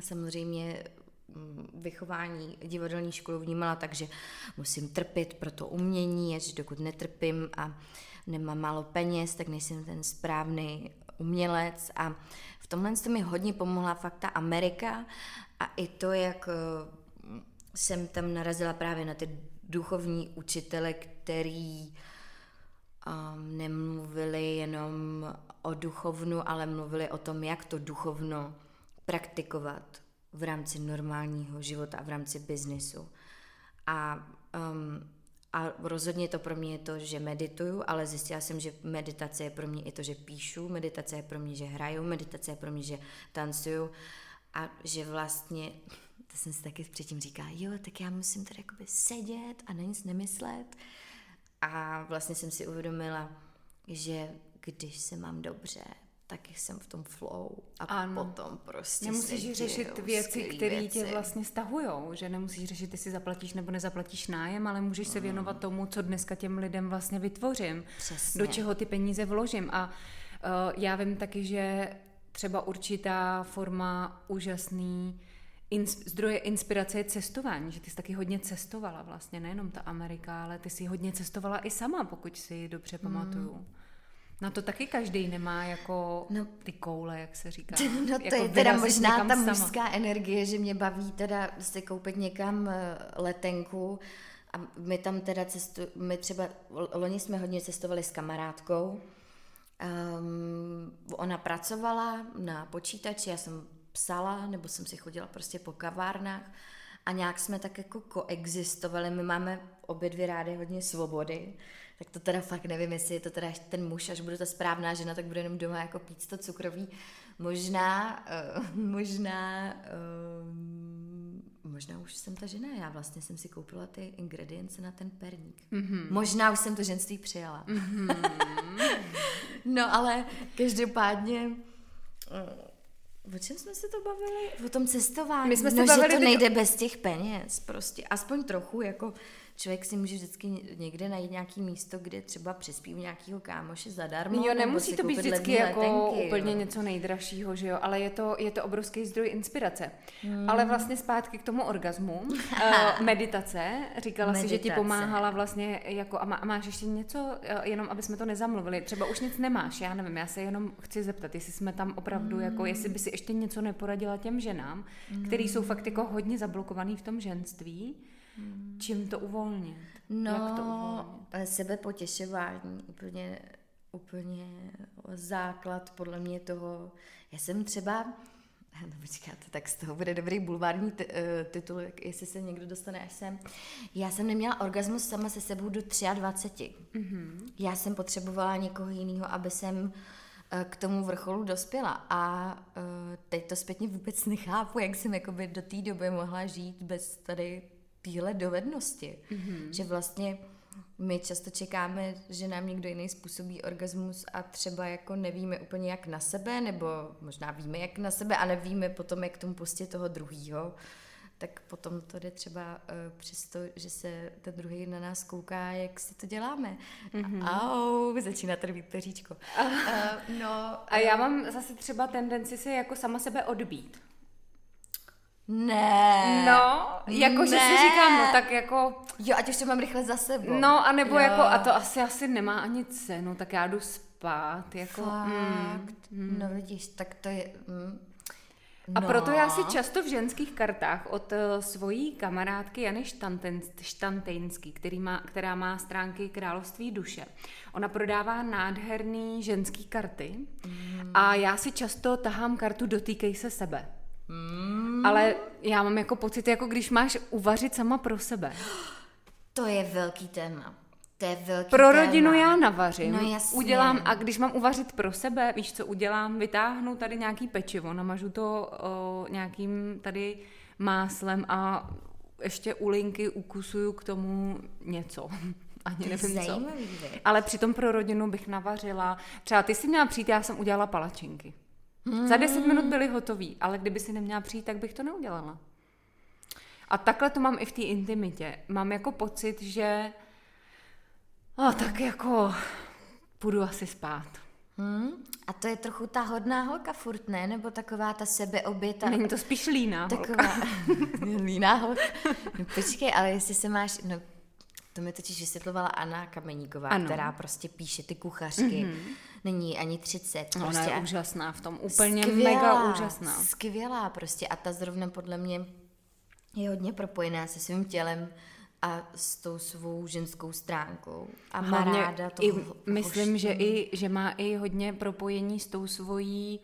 samozřejmě mm, vychování divadelní školu vnímala tak, že musím trpět pro to umění, že dokud netrpím a nemám málo peněz, tak nejsem ten správný umělec a v tomhle mi hodně pomohla fakt ta Amerika a i to, jak eh, jsem tam narazila právě na ty duchovní učitele, který um, nemluvili jenom o duchovnu, ale mluvili o tom, jak to duchovno praktikovat v rámci normálního života a v rámci biznisu. A, um, a rozhodně to pro mě je to, že medituju, ale zjistila jsem, že meditace je pro mě i to, že píšu, meditace je pro mě, že hraju, meditace je pro mě, že tancuju a že vlastně, to jsem si taky předtím říkala, jo, tak já musím tady jakoby sedět a na nic nemyslet. A vlastně jsem si uvědomila, že když se mám dobře, tak jsem v tom flow a ano. potom prostě Nemusíš řešit věci, které tě vlastně stahujou, že nemusíš řešit, jestli zaplatíš nebo nezaplatíš nájem, ale můžeš se věnovat tomu, co dneska těm lidem vlastně vytvořím, Přesně. do čeho ty peníze vložím. A uh, já vím taky, že třeba určitá forma úžasný ins, zdroje inspirace je cestování, že ty jsi taky hodně cestovala vlastně, nejenom ta Amerika, ale ty jsi hodně cestovala i sama, pokud si dobře mm. Na to taky každý nemá jako no, ty koule, jak se říká. No to jako je teda možná ta mužská sama. energie, že mě baví teda si koupit někam eh, letenku a my tam teda cestu, my třeba, loni jsme hodně cestovali s kamarádkou, Um, ona pracovala na počítači, já jsem psala, nebo jsem si chodila prostě po kavárnách a nějak jsme tak jako koexistovali. My máme obě dvě rády hodně svobody, tak to teda fakt nevím, jestli je to teda ten muž, až bude ta správná žena, tak bude jenom doma jako pít to cukroví. Možná, uh, možná uh, možná už jsem ta žena, já vlastně jsem si koupila ty ingredience na ten perník. Mm-hmm. Možná už jsem to ženství přijala. Mm-hmm. no ale každopádně O čem jsme se to bavili? O tom cestování. My jsme se no, bavili že to nejde bez těch peněz, prostě. Aspoň trochu, jako člověk si může vždycky někde najít nějaký místo, kde třeba přispí nějakého kámoše zadarmo. Jo, nemusí to být vždycky jako letenky, úplně jo. něco nejdražšího, že jo, ale je to, je to obrovský zdroj inspirace. Hmm. Ale vlastně zpátky k tomu orgazmu. uh, meditace, říkala meditace. si, že ti pomáhala vlastně jako, a, má, a máš ještě něco, uh, jenom aby jsme to nezamluvili, třeba už nic nemáš, já nevím, já se jenom chci zeptat, jestli jsme tam opravdu, hmm. jako jestli by si ještě něco neporadila těm ženám, hmm. který jsou fakt jako hodně zablokovaný v tom ženství, Hmm. Čím to uvolnit? No, Jak to uvolnit? sebepotěšování, úplně, úplně základ podle mě toho. Já jsem třeba, no počkáte, tak z toho bude dobrý bulvární t- uh, titul, jestli se někdo dostane až sem. Já jsem neměla orgasmus sama se sebou do 23. Mm-hmm. Já jsem potřebovala někoho jiného, aby jsem eh, k tomu vrcholu dospěla. A uh, teď to zpětně vůbec nechápu, jak jsem jakoby do té doby mohla žít bez tady téhle dovednosti. Mm-hmm. Že vlastně my často čekáme, že nám někdo jiný způsobí orgasmus a třeba jako nevíme úplně jak na sebe, nebo možná víme jak na sebe a nevíme potom, jak tomu pustit toho druhýho. tak potom to jde třeba uh, přesto, že se ten druhý na nás kouká, jak si to děláme. Mm-hmm. Au, začíná být peříčko. Uh, no, a já mám zase třeba tendenci si jako sama sebe odbít. Ne. No, jako že si říkám, no tak jako... Jo, ať už to mám rychle za sebou. No, a nebo jo. jako, a to asi asi nemá ani cenu, tak já jdu spát, jako... Fakt? Mm, no vidíš, tak to je... Mm. No. A proto já si často v ženských kartách od uh, svojí kamarádky Jany Štantejnský, který má, která má stránky Království duše. Ona prodává nádherný ženský karty mm. a já si často tahám kartu Dotýkej se sebe. Mm. Ale já mám jako pocit, jako když máš uvařit sama pro sebe. To je velký téma. To je velký Pro téma. rodinu já navařím. No jasně. Udělám, a když mám uvařit pro sebe, víš co udělám? Vytáhnu tady nějaký pečivo, namažu to o, nějakým tady máslem a ještě u linky ukusuju k tomu něco. Ani nevím co. Ale přitom pro rodinu bych navařila. Třeba ty jsi měla přijít, já jsem udělala palačinky. Hmm. Za deset minut byly hotový, ale kdyby si neměla přijít, tak bych to neudělala. A takhle to mám i v té intimitě. Mám jako pocit, že a tak jako půjdu asi spát. Hmm. A to je trochu ta hodná holka furt, ne? Nebo taková ta sebeoběta? Není to spíš líná taková... holka. líná holka. No, počkej, ale jestli se máš... No, to mi totiž vysvětlovala Anna Kameníková, ano. která prostě píše ty kuchařky. Mm-hmm není ani 30. Prostě. Ona je prostě úžasná v tom, úplně skvělá, mega úžasná. Skvělá prostě a ta zrovna podle mě je hodně propojená se svým tělem a s tou svou ženskou stránkou. A má Hlavně ráda to. I, myslím, že, i, že má i hodně propojení s tou svojí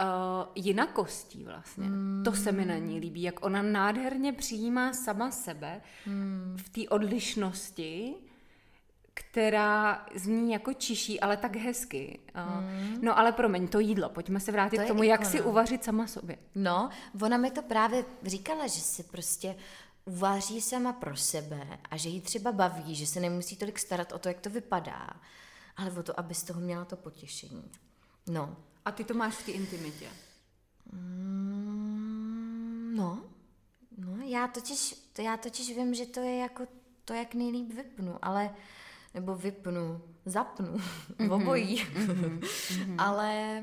uh, jinakostí vlastně. Hmm. To se mi na ní líbí, jak ona nádherně přijímá sama sebe hmm. v té odlišnosti která zní jako čiší, ale tak hezky. Mm. No ale promiň, to jídlo, pojďme se vrátit to k tomu, jak si uvařit sama sobě. No, ona mi to právě říkala, že si prostě uvaří sama pro sebe a že jí třeba baví, že se nemusí tolik starat o to, jak to vypadá, ale o to, aby z toho měla to potěšení. No. A ty to máš v té intimitě? Mm, no. No, já totiž, já totiž vím, že to je jako to, jak nejlíp vypnu, ale nebo vypnu, zapnu, mm-hmm. obojí. Mm-hmm. Ale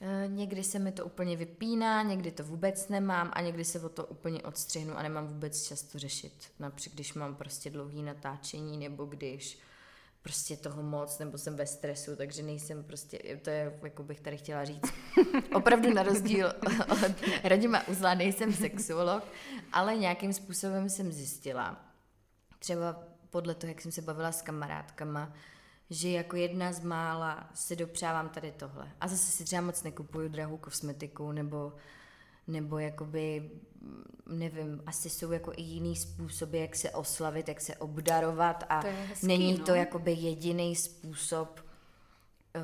e, někdy se mi to úplně vypíná, někdy to vůbec nemám a někdy se o to úplně odstřihnu a nemám vůbec čas to řešit. Například, když mám prostě dlouhý natáčení nebo když prostě toho moc, nebo jsem ve stresu, takže nejsem prostě, to je, jako bych tady chtěla říct, opravdu na rozdíl od Radima Uzla, nejsem sexuolog, ale nějakým způsobem jsem zjistila, třeba podle toho, jak jsem se bavila s kamarádkama, že jako jedna z mála si dopřávám tady tohle. A zase si třeba moc nekupuju drahou kosmetiku, nebo, nebo jakoby, nevím, asi jsou jako i jiný způsoby, jak se oslavit, jak se obdarovat a to hezký, není no. to jakoby jediný způsob,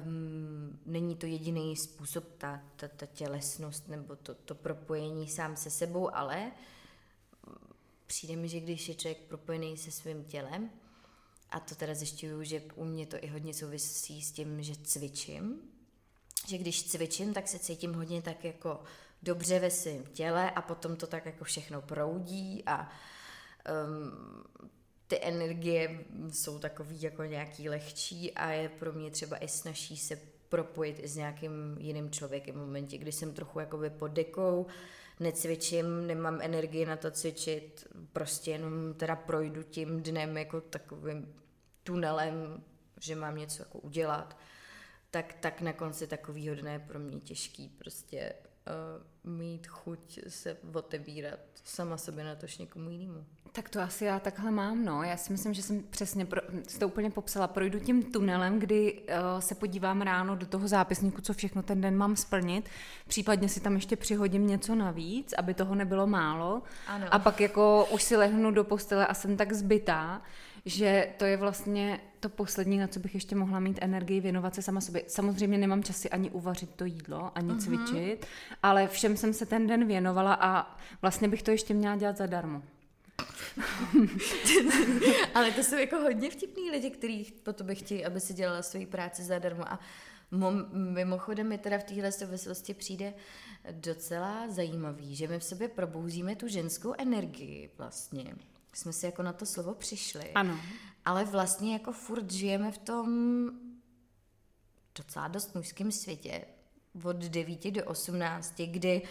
um, není to jediný způsob ta, ta, ta tělesnost nebo to, to propojení sám se sebou, ale přijde mi, že když je člověk propojený se svým tělem, a to teda zjišťuju, že u mě to i hodně souvisí s tím, že cvičím, že když cvičím, tak se cítím hodně tak jako dobře ve svém těle a potom to tak jako všechno proudí a um, ty energie jsou takový jako nějaký lehčí a je pro mě třeba i snaží se propojit i s nějakým jiným člověkem v momentě, kdy jsem trochu jakoby pod dekou, necvičím, nemám energii na to cvičit, prostě jenom teda projdu tím dnem jako takovým tunelem, že mám něco jako udělat, tak, tak na konci takovýho dne je pro mě těžký prostě uh, mít chuť se otevírat sama sobě na tož někomu jinému. Tak to asi já takhle mám, no. Já si myslím, že jsem přesně, pro, to úplně popsala, projdu tím tunelem, kdy uh, se podívám ráno do toho zápisníku, co všechno ten den mám splnit, případně si tam ještě přihodím něco navíc, aby toho nebylo málo. Ano. A pak jako už si lehnu do postele a jsem tak zbytá, že to je vlastně to poslední, na co bych ještě mohla mít energii věnovat se sama sobě. Samozřejmě nemám časy ani uvařit to jídlo, ani uh-huh. cvičit, ale všem jsem se ten den věnovala a vlastně bych to ještě měla dělat zadarmo. Ale to jsou jako hodně vtipní lidi, kteří po tobě chtějí, aby si dělala svoji práci zadarmo a Mimochodem mi teda v téhle souvislosti přijde docela zajímavý, že my v sobě probouzíme tu ženskou energii vlastně. Jsme si jako na to slovo přišli. Ano. Ale vlastně jako furt žijeme v tom docela dost mužském světě. Od 9 do 18, kdy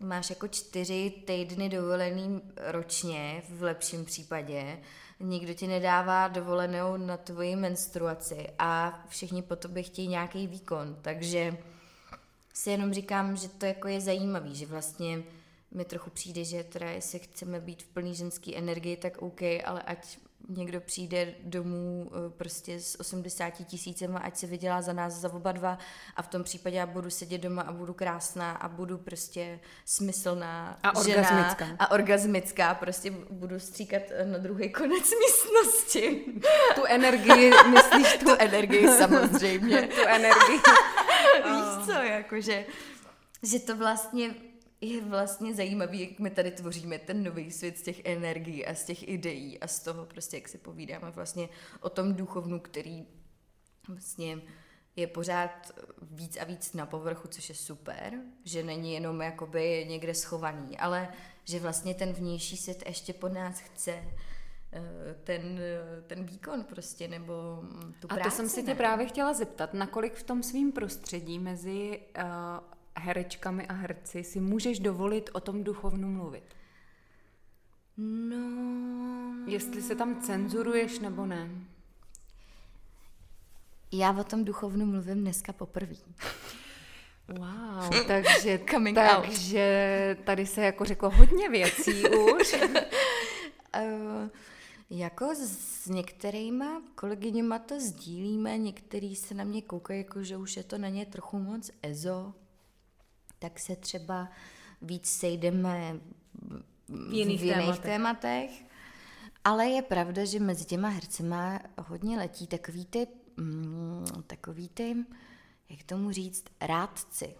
máš jako čtyři týdny dovolený ročně, v lepším případě, nikdo ti nedává dovolenou na tvoji menstruaci a všichni po tobě chtějí nějaký výkon, takže si jenom říkám, že to jako je zajímavý, že vlastně mi trochu přijde, že teda jestli chceme být v plný ženský energii, tak OK, ale ať někdo přijde domů eh, prostě s 80 tisícema, ať se vydělá za nás za oba dva a v tom případě já budu sedět doma a budu krásná a budu prostě smyslná a žena orgasmická. a orgasmická, prostě budu stříkat na druhý konec místnosti. Tu energii, myslíš tu, tu energii samozřejmě. tu energii. Víš co, jakože, že to vlastně je vlastně zajímavý, jak my tady tvoříme ten nový svět z těch energií a z těch ideí a z toho prostě, jak si povídáme vlastně o tom duchovnu, který vlastně je pořád víc a víc na povrchu, což je super, že není jenom jakoby někde schovaný, ale že vlastně ten vnější svět ještě po nás chce eh, ten, ten výkon prostě, nebo tu práci. A to jsem si tě právě chtěla zeptat, nakolik v tom svým prostředí mezi uh, herečkami a herci si můžeš dovolit o tom duchovnu mluvit? No... Jestli se tam cenzuruješ nebo ne? Já o tom duchovnu mluvím dneska poprvé. Wow, takže, Coming takže tady se jako řeklo hodně věcí už. uh, jako s některýma kolegyněma to sdílíme, některý se na mě koukají, jako že už je to na ně trochu moc ezo, tak se třeba víc sejdeme v jiných, v jiných tématech. tématech. Ale je pravda, že mezi těma hercema hodně letí takový ty, mm, takový ty, jak tomu říct, rádci.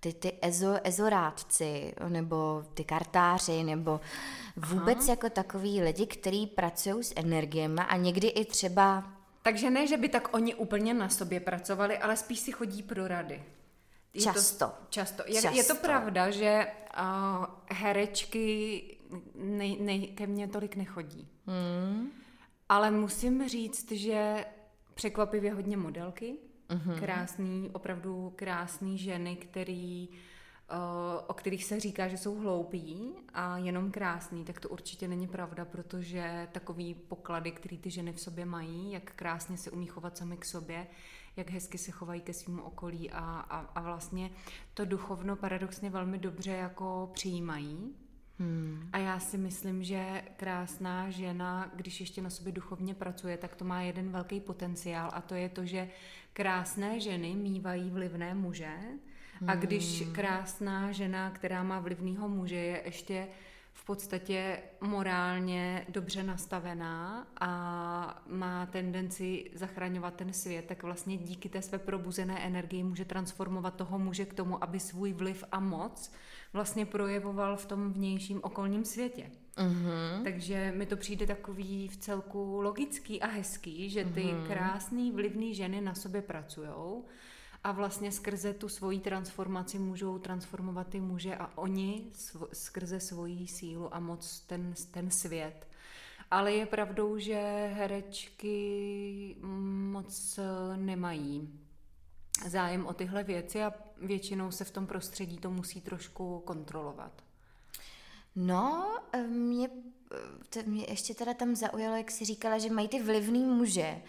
Ty, ty ezo, ezorádci, nebo ty kartáři, nebo vůbec Aha. jako takový lidi, kteří pracují s energiemi a někdy i třeba... Takže ne, že by tak oni úplně na sobě pracovali, ale spíš si chodí pro rady. Je často. To, často. Je, často. je to pravda, že uh, herečky nej, nej, ke mně tolik nechodí. Hmm. Ale musím říct, že překvapivě hodně modelky, uh-huh. krásný, opravdu krásný ženy, který, uh, o kterých se říká, že jsou hloupí a jenom krásný, tak to určitě není pravda, protože takový poklady, který ty ženy v sobě mají, jak krásně se umí chovat sami k sobě, jak hezky se chovají ke svým okolí a, a, a vlastně to duchovno paradoxně velmi dobře jako přijímají. Hmm. A já si myslím, že krásná žena, když ještě na sobě duchovně pracuje, tak to má jeden velký potenciál a to je to, že krásné ženy mývají vlivné muže a když hmm. krásná žena, která má vlivného muže, je ještě v podstatě morálně dobře nastavená a má tendenci zachraňovat ten svět, tak vlastně díky té své probuzené energii může transformovat toho muže k tomu, aby svůj vliv a moc vlastně projevoval v tom vnějším okolním světě. Uh-huh. Takže mi to přijde takový v celku logický a hezký, že ty uh-huh. krásný, vlivný ženy na sobě pracujou a vlastně skrze tu svoji transformaci můžou transformovat ty muže a oni sv- skrze svoji sílu a moc ten, ten svět. Ale je pravdou, že herečky moc nemají zájem o tyhle věci a většinou se v tom prostředí to musí trošku kontrolovat. No, mě, to mě ještě teda tam zaujalo, jak si říkala, že mají ty vlivný muže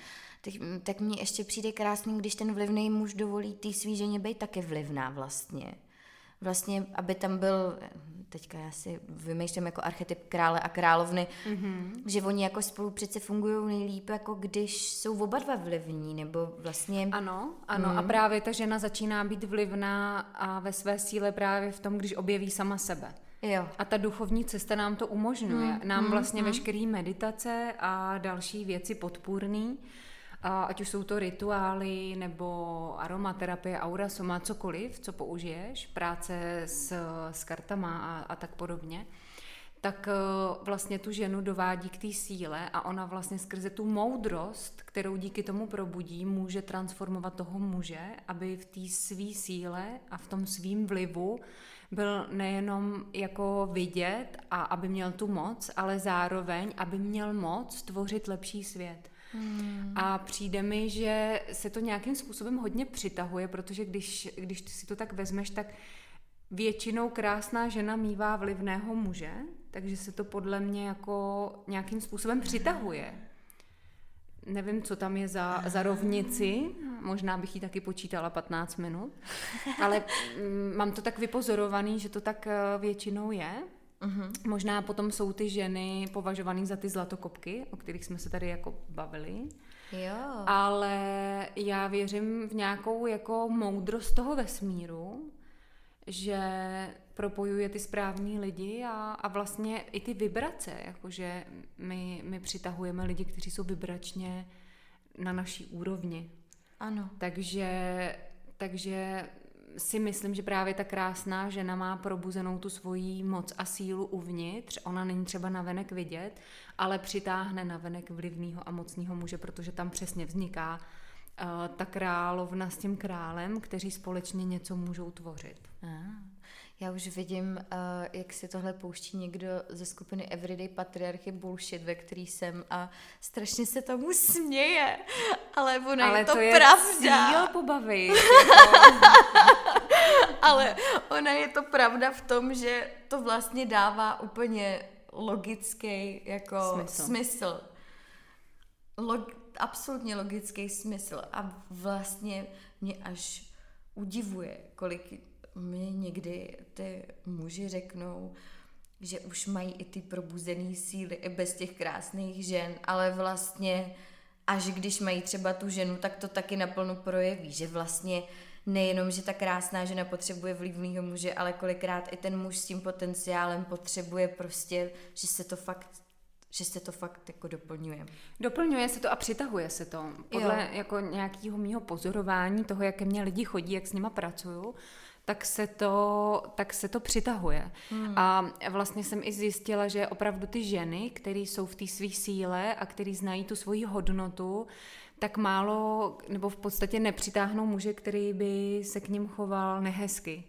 tak, tak mně ještě přijde krásný, když ten vlivný muž dovolí té svý ženě být taky vlivná vlastně. Vlastně, aby tam byl, teďka já si vymýšlím jako archetyp krále a královny, mm-hmm. že oni jako spolu přece fungují nejlíp, jako když jsou oba dva vlivní, nebo vlastně... Ano, ano, mm. a právě ta žena začíná být vlivná a ve své síle právě v tom, když objeví sama sebe. Jo. A ta duchovní cesta nám to umožňuje. Mm, nám mm, vlastně mm. veškerý meditace a další věci podpůrný, ať už jsou to rituály nebo aromaterapie, aura, soma, cokoliv, co použiješ, práce s, s kartama a, a tak podobně, tak eh, vlastně tu ženu dovádí k té síle a ona vlastně skrze tu moudrost, kterou díky tomu probudí, může transformovat toho muže, aby v té své síle a v tom svým vlivu byl nejenom jako vidět a aby měl tu moc, ale zároveň, aby měl moc tvořit lepší svět. Hmm. A přijde mi, že se to nějakým způsobem hodně přitahuje, protože když, když si to tak vezmeš, tak většinou krásná žena mývá vlivného muže, takže se to podle mě jako nějakým způsobem přitahuje. Nevím, co tam je za, za rovnici, možná bych ji taky počítala 15 minut, ale mm, mám to tak vypozorovaný, že to tak eh, většinou je. Uh-huh. Možná potom jsou ty ženy považované za ty zlatokopky, o kterých jsme se tady jako bavili. Jo. Ale já věřím v nějakou jako moudrost toho vesmíru, že propojuje ty správní lidi a, a vlastně i ty vibrace, jakože my, my přitahujeme lidi, kteří jsou vibračně na naší úrovni. Ano. Takže, takže si myslím, že právě ta krásná žena má probuzenou tu svoji moc a sílu uvnitř. Ona není třeba navenek vidět, ale přitáhne navenek vlivného a mocného muže, protože tam přesně vzniká uh, ta královna s tím králem, kteří společně něco můžou tvořit. Ah. Já už vidím, uh, jak si tohle pouští někdo ze skupiny Everyday Patriarchy Bullshit, ve který jsem a strašně se tomu směje, ale ona ale je to, to je pravda. Cíl pobavit. ale ona je to pravda v tom, že to vlastně dává úplně logický jako smysl. smysl. Log, absolutně logický smysl a vlastně mě až udivuje, kolik mě někdy ty muži řeknou, že už mají i ty probuzené síly i bez těch krásných žen, ale vlastně až když mají třeba tu ženu, tak to taky naplno projeví, že vlastně nejenom, že ta krásná žena potřebuje vlivného muže, ale kolikrát i ten muž s tím potenciálem potřebuje prostě, že se to fakt že se to fakt jako doplňuje. Doplňuje se to a přitahuje se to. Podle jo. jako nějakého mýho pozorování toho, jak ke mně lidi chodí, jak s nima pracuju, tak se to, tak se to přitahuje. Hmm. A vlastně jsem i zjistila, že opravdu ty ženy, které jsou v té své síle a které znají tu svoji hodnotu, tak málo, nebo v podstatě nepřitáhnou muže, který by se k ním choval nehezky.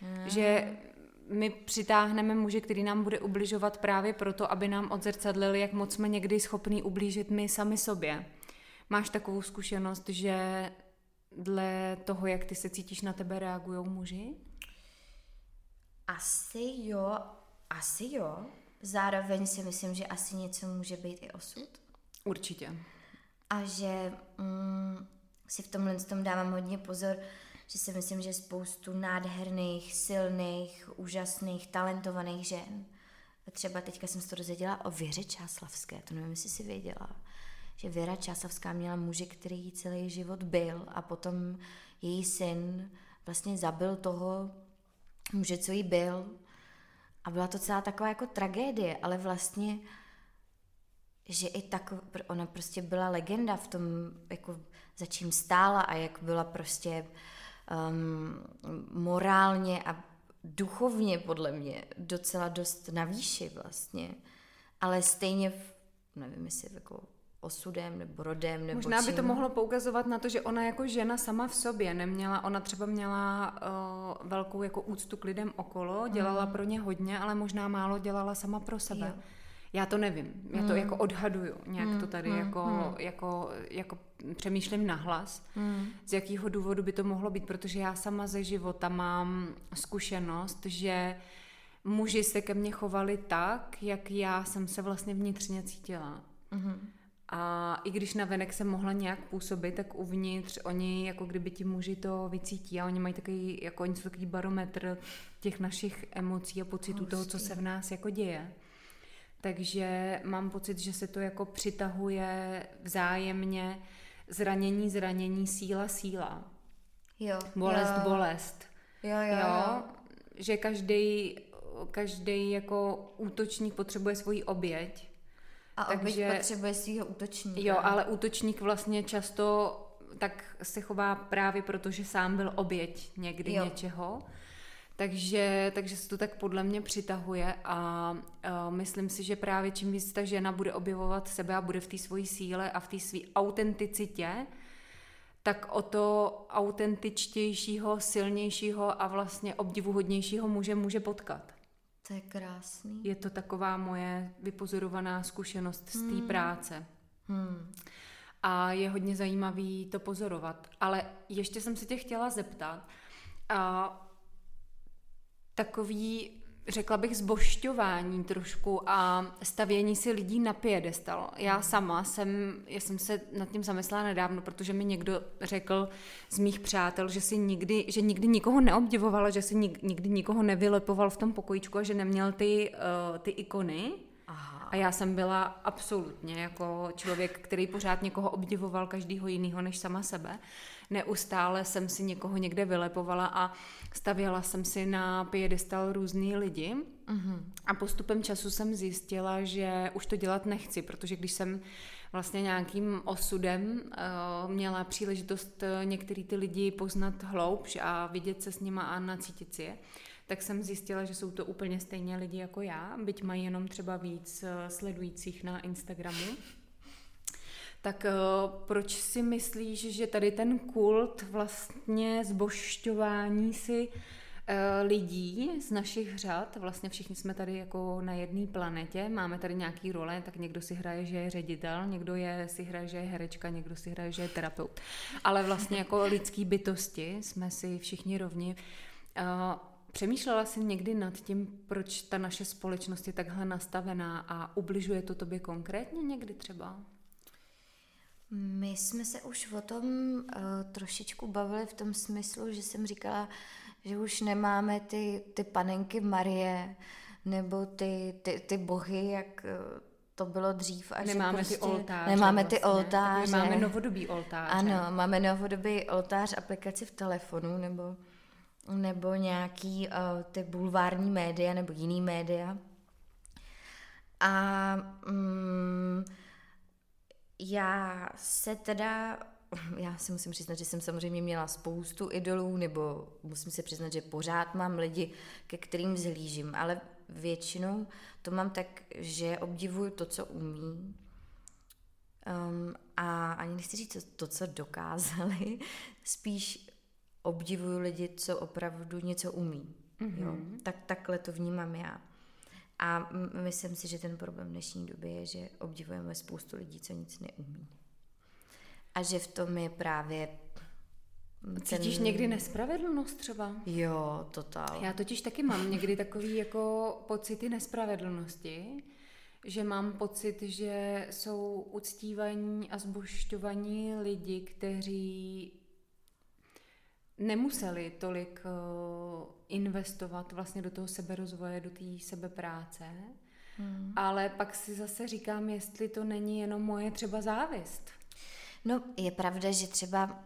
Hmm. Že my přitáhneme muže, který nám bude ubližovat právě proto, aby nám odzrcadlili, jak moc jsme někdy schopní ublížit my sami sobě. Máš takovou zkušenost, že dle toho, jak ty se cítíš, na tebe reagují muži? Asi jo, asi jo. Zároveň si myslím, že asi něco může být i osud. Určitě. A že mm, si v tomhle tom dávám hodně pozor, že si myslím, že spoustu nádherných, silných, úžasných, talentovaných žen. Třeba teďka jsem se to dozvěděla o Věře Čáslavské, to nevím, jestli si věděla že Věra Čásavská měla muže, který celý život byl a potom její syn vlastně zabil toho muže, co jí byl. A byla to celá taková jako tragédie, ale vlastně, že i tak, ona prostě byla legenda v tom, jako za čím stála a jak byla prostě um, morálně a duchovně podle mě docela dost na výši vlastně. Ale stejně, nevím jestli jako osudem nebo rodem nebo Možná čím. by to mohlo poukazovat na to, že ona jako žena sama v sobě neměla, ona třeba měla uh, velkou jako úctu k lidem okolo, dělala mm. pro ně hodně, ale možná málo dělala sama pro sebe. Jo. Já to nevím, já to mm. jako odhaduju, nějak mm. to tady mm. Jako, mm. jako, jako přemýšlím nahlas, mm. z jakého důvodu by to mohlo být, protože já sama ze života mám zkušenost, že muži se ke mně chovali tak, jak já jsem se vlastně vnitřně cítila. Mm. A i když na venek jsem mohla nějak působit, tak uvnitř oni, jako kdyby ti muži to vycítí a oni mají takový, jako oni jsou takový barometr těch našich emocí a pocitů Hustý. toho, co se v nás jako děje. Takže mám pocit, že se to jako přitahuje vzájemně zranění, zranění, síla, síla. Jo. Bolest, jo. bolest. Jo, jo, jo. jo. Že každý každý jako útočník potřebuje svoji oběť a Takže, potřebuje svého útočníka. Jo, ale útočník vlastně často tak se chová právě proto, že sám byl oběť někdy jo. něčeho. Takže, takže se to tak podle mě přitahuje a uh, myslím si, že právě čím víc ta žena bude objevovat sebe a bude v té svojí síle a v té své autenticitě, tak o to autentičtějšího, silnějšího a vlastně obdivuhodnějšího muže může potkat. To je krásný. Je to taková moje vypozorovaná zkušenost z té hmm. práce. Hmm. A je hodně zajímavý to pozorovat. Ale ještě jsem se tě chtěla zeptat, a takový, řekla bych, zbošťování trošku a stavění si lidí na piedestal. Já sama jsem, já jsem se nad tím zamyslela nedávno, protože mi někdo řekl z mých přátel, že si nikdy, že nikdy nikoho neobdivovala, že si nikdy nikoho nevylepoval v tom pokojíčku a že neměl ty, uh, ty ikony. Aha. A já jsem byla absolutně jako člověk, který pořád někoho obdivoval, každýho jiného než sama sebe neustále jsem si někoho někde vylepovala a stavěla jsem si na piedestal různý lidi. Mm-hmm. A postupem času jsem zjistila, že už to dělat nechci, protože když jsem vlastně nějakým osudem uh, měla příležitost uh, některý ty lidi poznat hloubš a vidět se s nima a nacítit si je, tak jsem zjistila, že jsou to úplně stejně lidi jako já, byť mají jenom třeba víc uh, sledujících na Instagramu. Tak uh, proč si myslíš, že tady ten kult vlastně zbošťování si uh, lidí z našich řad, vlastně všichni jsme tady jako na jedné planetě, máme tady nějaký role, tak někdo si hraje, že je ředitel, někdo je, si hraje, že je herečka, někdo si hraje, že je terapeut. Ale vlastně jako lidský bytosti jsme si všichni rovni. Uh, Přemýšlela jsi někdy nad tím, proč ta naše společnost je takhle nastavená a ubližuje to tobě konkrétně někdy třeba? My jsme se už o tom uh, trošičku bavili v tom smyslu, že jsem říkala, že už nemáme ty, ty panenky Marie nebo ty, ty, ty bohy, jak uh, to bylo dřív. A nemáme prostě, ty oltáře. Nemáme vlastně. ty oltáře. máme novodobý oltář. Ano, máme novodobý oltář aplikaci v telefonu nebo, nebo nějaký uh, ty bulvární média nebo jiný média. A um, já se teda, já si musím přiznat, že jsem samozřejmě měla spoustu idolů, nebo musím si přiznat, že pořád mám lidi, ke kterým zhlížím, ale většinou to mám tak, že obdivuju to, co umí. Um, a ani nechci říct to, to, co dokázali, spíš obdivuju lidi, co opravdu něco umí. Mm-hmm. Jo? Tak takhle to vnímám já. A myslím si, že ten problém v dnešní době je, že obdivujeme spoustu lidí, co nic neumí. A že v tom je právě ten... Cítíš někdy nespravedlnost třeba? Jo, totál. Já totiž taky mám někdy takový jako pocity nespravedlnosti, že mám pocit, že jsou uctívaní a zbošťovaní lidi, kteří nemuseli tolik uh, investovat vlastně do toho seberozvoje, do té sebepráce, hmm. ale pak si zase říkám, jestli to není jenom moje třeba závist. No, je pravda, že třeba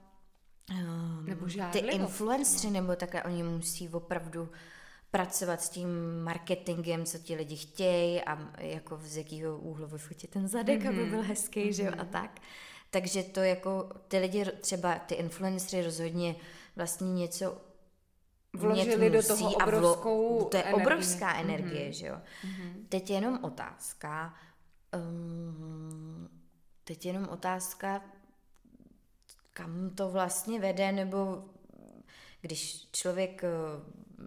um, nebo ty influenceri, no. nebo takhle, oni musí opravdu pracovat s tím marketingem, co ti lidi chtějí a jako z jakého úhlu vyfotit ten zadek, mm-hmm. aby mhm. byl hezký, mm-hmm. že jo, a mhm. tak. Takže to jako ty lidi, třeba ty influencery rozhodně vlastně něco vložili do toho obrovskou vlo, To je energii. obrovská energie, mm-hmm. že jo. Mm-hmm. Teď je jenom otázka, um, teď je jenom otázka, kam to vlastně vede, nebo když člověk,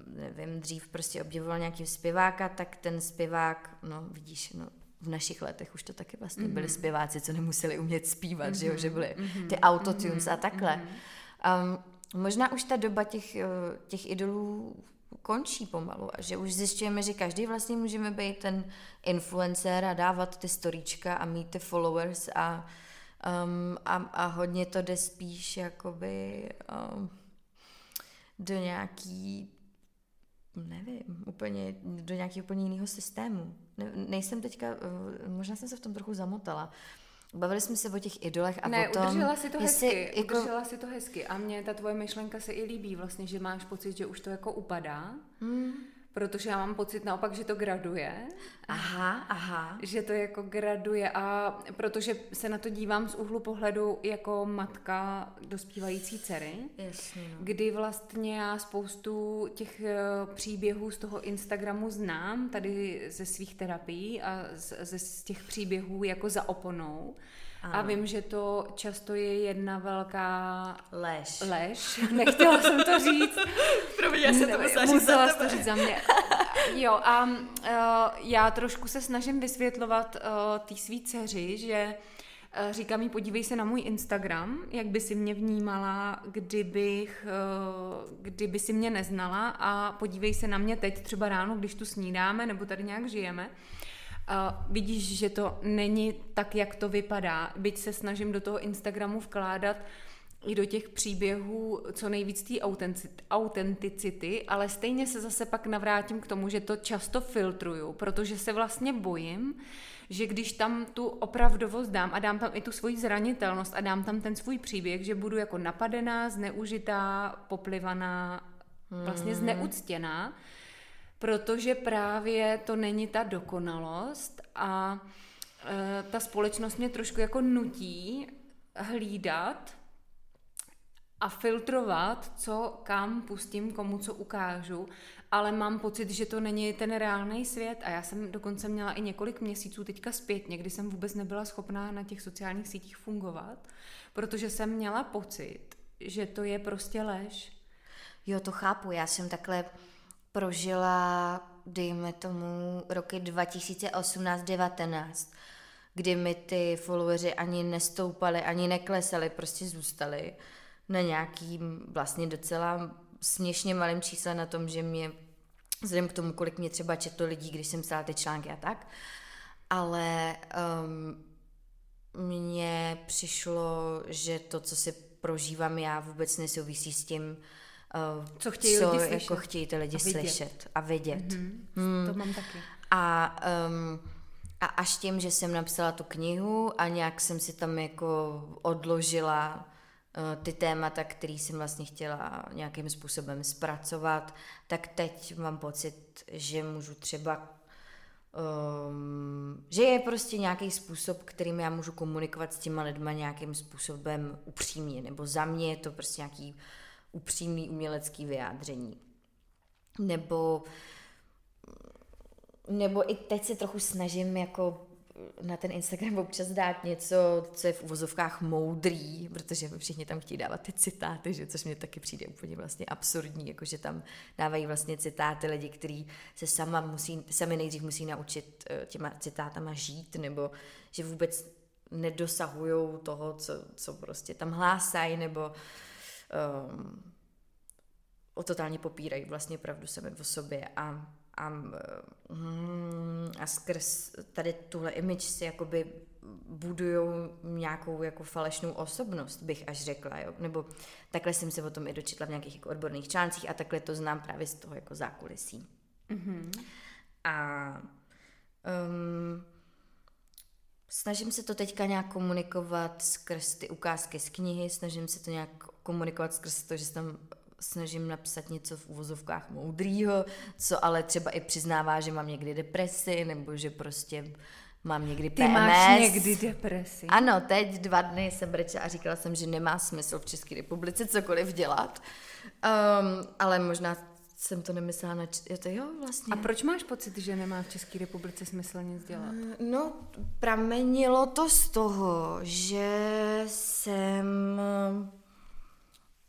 nevím, dřív prostě obdivoval nějaký zpěváka, tak ten zpěvák, no vidíš, no v našich letech už to taky vlastně mm-hmm. byli zpěváci, co nemuseli umět zpívat, mm-hmm. že jo, že byly mm-hmm. ty autotunes mm-hmm. a takhle. Mm-hmm. Um, Možná už ta doba těch, eh, těch idolů končí pomalu a že už zjišťujeme, že každý vlastně můžeme být ten influencer a dávat ty storíčka a mít ty followers a, um, a, a hodně to jde spíš jakoby um, do nějaký nevím, úplně do nějakého úplně jiného systému. Ne, nejsem teďka, eh, možná jsem se v tom trochu zamotala, Bavili jsme se o těch idolech a ne, o tom... udržela si to hezky, jako... udržela si to hezky a mně ta tvoje myšlenka se i líbí vlastně, že máš pocit, že už to jako upadá, hmm. Protože já mám pocit naopak, že to graduje. Aha, aha. Že to jako graduje a protože se na to dívám z úhlu pohledu jako matka dospívající dcery, Jasně, no. kdy vlastně já spoustu těch eh, příběhů z toho Instagramu znám, tady ze svých terapií a z, ze z těch příběhů jako za oponou. Ano. A vím, že to často je jedna velká lež. Lež. Nechtěla jsem to říct. Promiň, já jsem to musela, musela to říct za mě. Jo, a uh, já trošku se snažím vysvětlovat uh, té svý dceři, že uh, říkám jí, podívej se na můj Instagram, jak by si mě vnímala, kdybych, uh, kdyby si mě neznala a podívej se na mě teď třeba ráno, když tu snídáme nebo tady nějak žijeme. Uh, vidíš, že to není tak, jak to vypadá. Byť se snažím do toho Instagramu vkládat i do těch příběhů co nejvíc té autenticity, ale stejně se zase pak navrátím k tomu, že to často filtruju, protože se vlastně bojím, že když tam tu opravdovost dám a dám tam i tu svoji zranitelnost a dám tam ten svůj příběh, že budu jako napadená, zneužitá, poplivaná, vlastně hmm. zneuctěná, protože právě to není ta dokonalost a e, ta společnost mě trošku jako nutí hlídat a filtrovat, co kam pustím, komu co ukážu, ale mám pocit, že to není ten reálný svět a já jsem dokonce měla i několik měsíců teďka zpětně, kdy jsem vůbec nebyla schopná na těch sociálních sítích fungovat, protože jsem měla pocit, že to je prostě lež. Jo, to chápu, já jsem takhle prožila, dejme tomu, roky 2018-19, kdy mi ty followeri ani nestoupaly, ani neklesali, prostě zůstali na nějakým vlastně docela směšně malým čísle na tom, že mě, vzhledem k tomu, kolik mě třeba četlo lidí, když jsem psala ty články a tak, ale um, mně přišlo, že to, co si prožívám já, vůbec nesouvisí s tím, co chtějí co lidi jako slyšet. chtějí ty lidi a slyšet a vidět. Mm-hmm. Mm. To mám taky. A, um, a až tím, že jsem napsala tu knihu a nějak jsem si tam jako odložila uh, ty témata, který jsem vlastně chtěla nějakým způsobem zpracovat, tak teď mám pocit, že můžu třeba Um, že je prostě nějaký způsob, kterým já můžu komunikovat s těma lidma nějakým způsobem upřímně, nebo za mě je to prostě nějaký upřímný umělecký vyjádření. Nebo nebo i teď se trochu snažím jako na ten Instagram občas dát něco, co je v uvozovkách moudrý, protože všichni tam chtějí dávat ty citáty, že, což mě taky přijde úplně vlastně absurdní, jakože tam dávají vlastně citáty lidi, kteří se sama musí, sami nejdřív musí naučit eh, těma citátama žít, nebo že vůbec nedosahují toho, co, co prostě tam hlásají, nebo um, o totálně popírají vlastně pravdu sami o sobě a, a, mm, a skrz tady tuhle image si jakoby budují nějakou jako falešnou osobnost, bych až řekla, jo? nebo takhle jsem se o tom i dočetla v nějakých jako odborných článcích a takhle to znám právě z toho jako zákulisí. Mm-hmm. A um, snažím se to teďka nějak komunikovat skrz ty ukázky z knihy, snažím se to nějak komunikovat skrz to, že se tam snažím napsat něco v uvozovkách moudrýho, co ale třeba i přiznává, že mám někdy depresi, nebo že prostě mám někdy PMS. Ty máš někdy depresi. Ano, teď dva dny jsem brečela a říkala jsem, že nemá smysl v České republice cokoliv dělat. Um, ale možná jsem to nemyslela na... Č- jo, to jo, vlastně. A proč máš pocit, že nemá v České republice smysl nic dělat? No, pramenilo to z toho, že jsem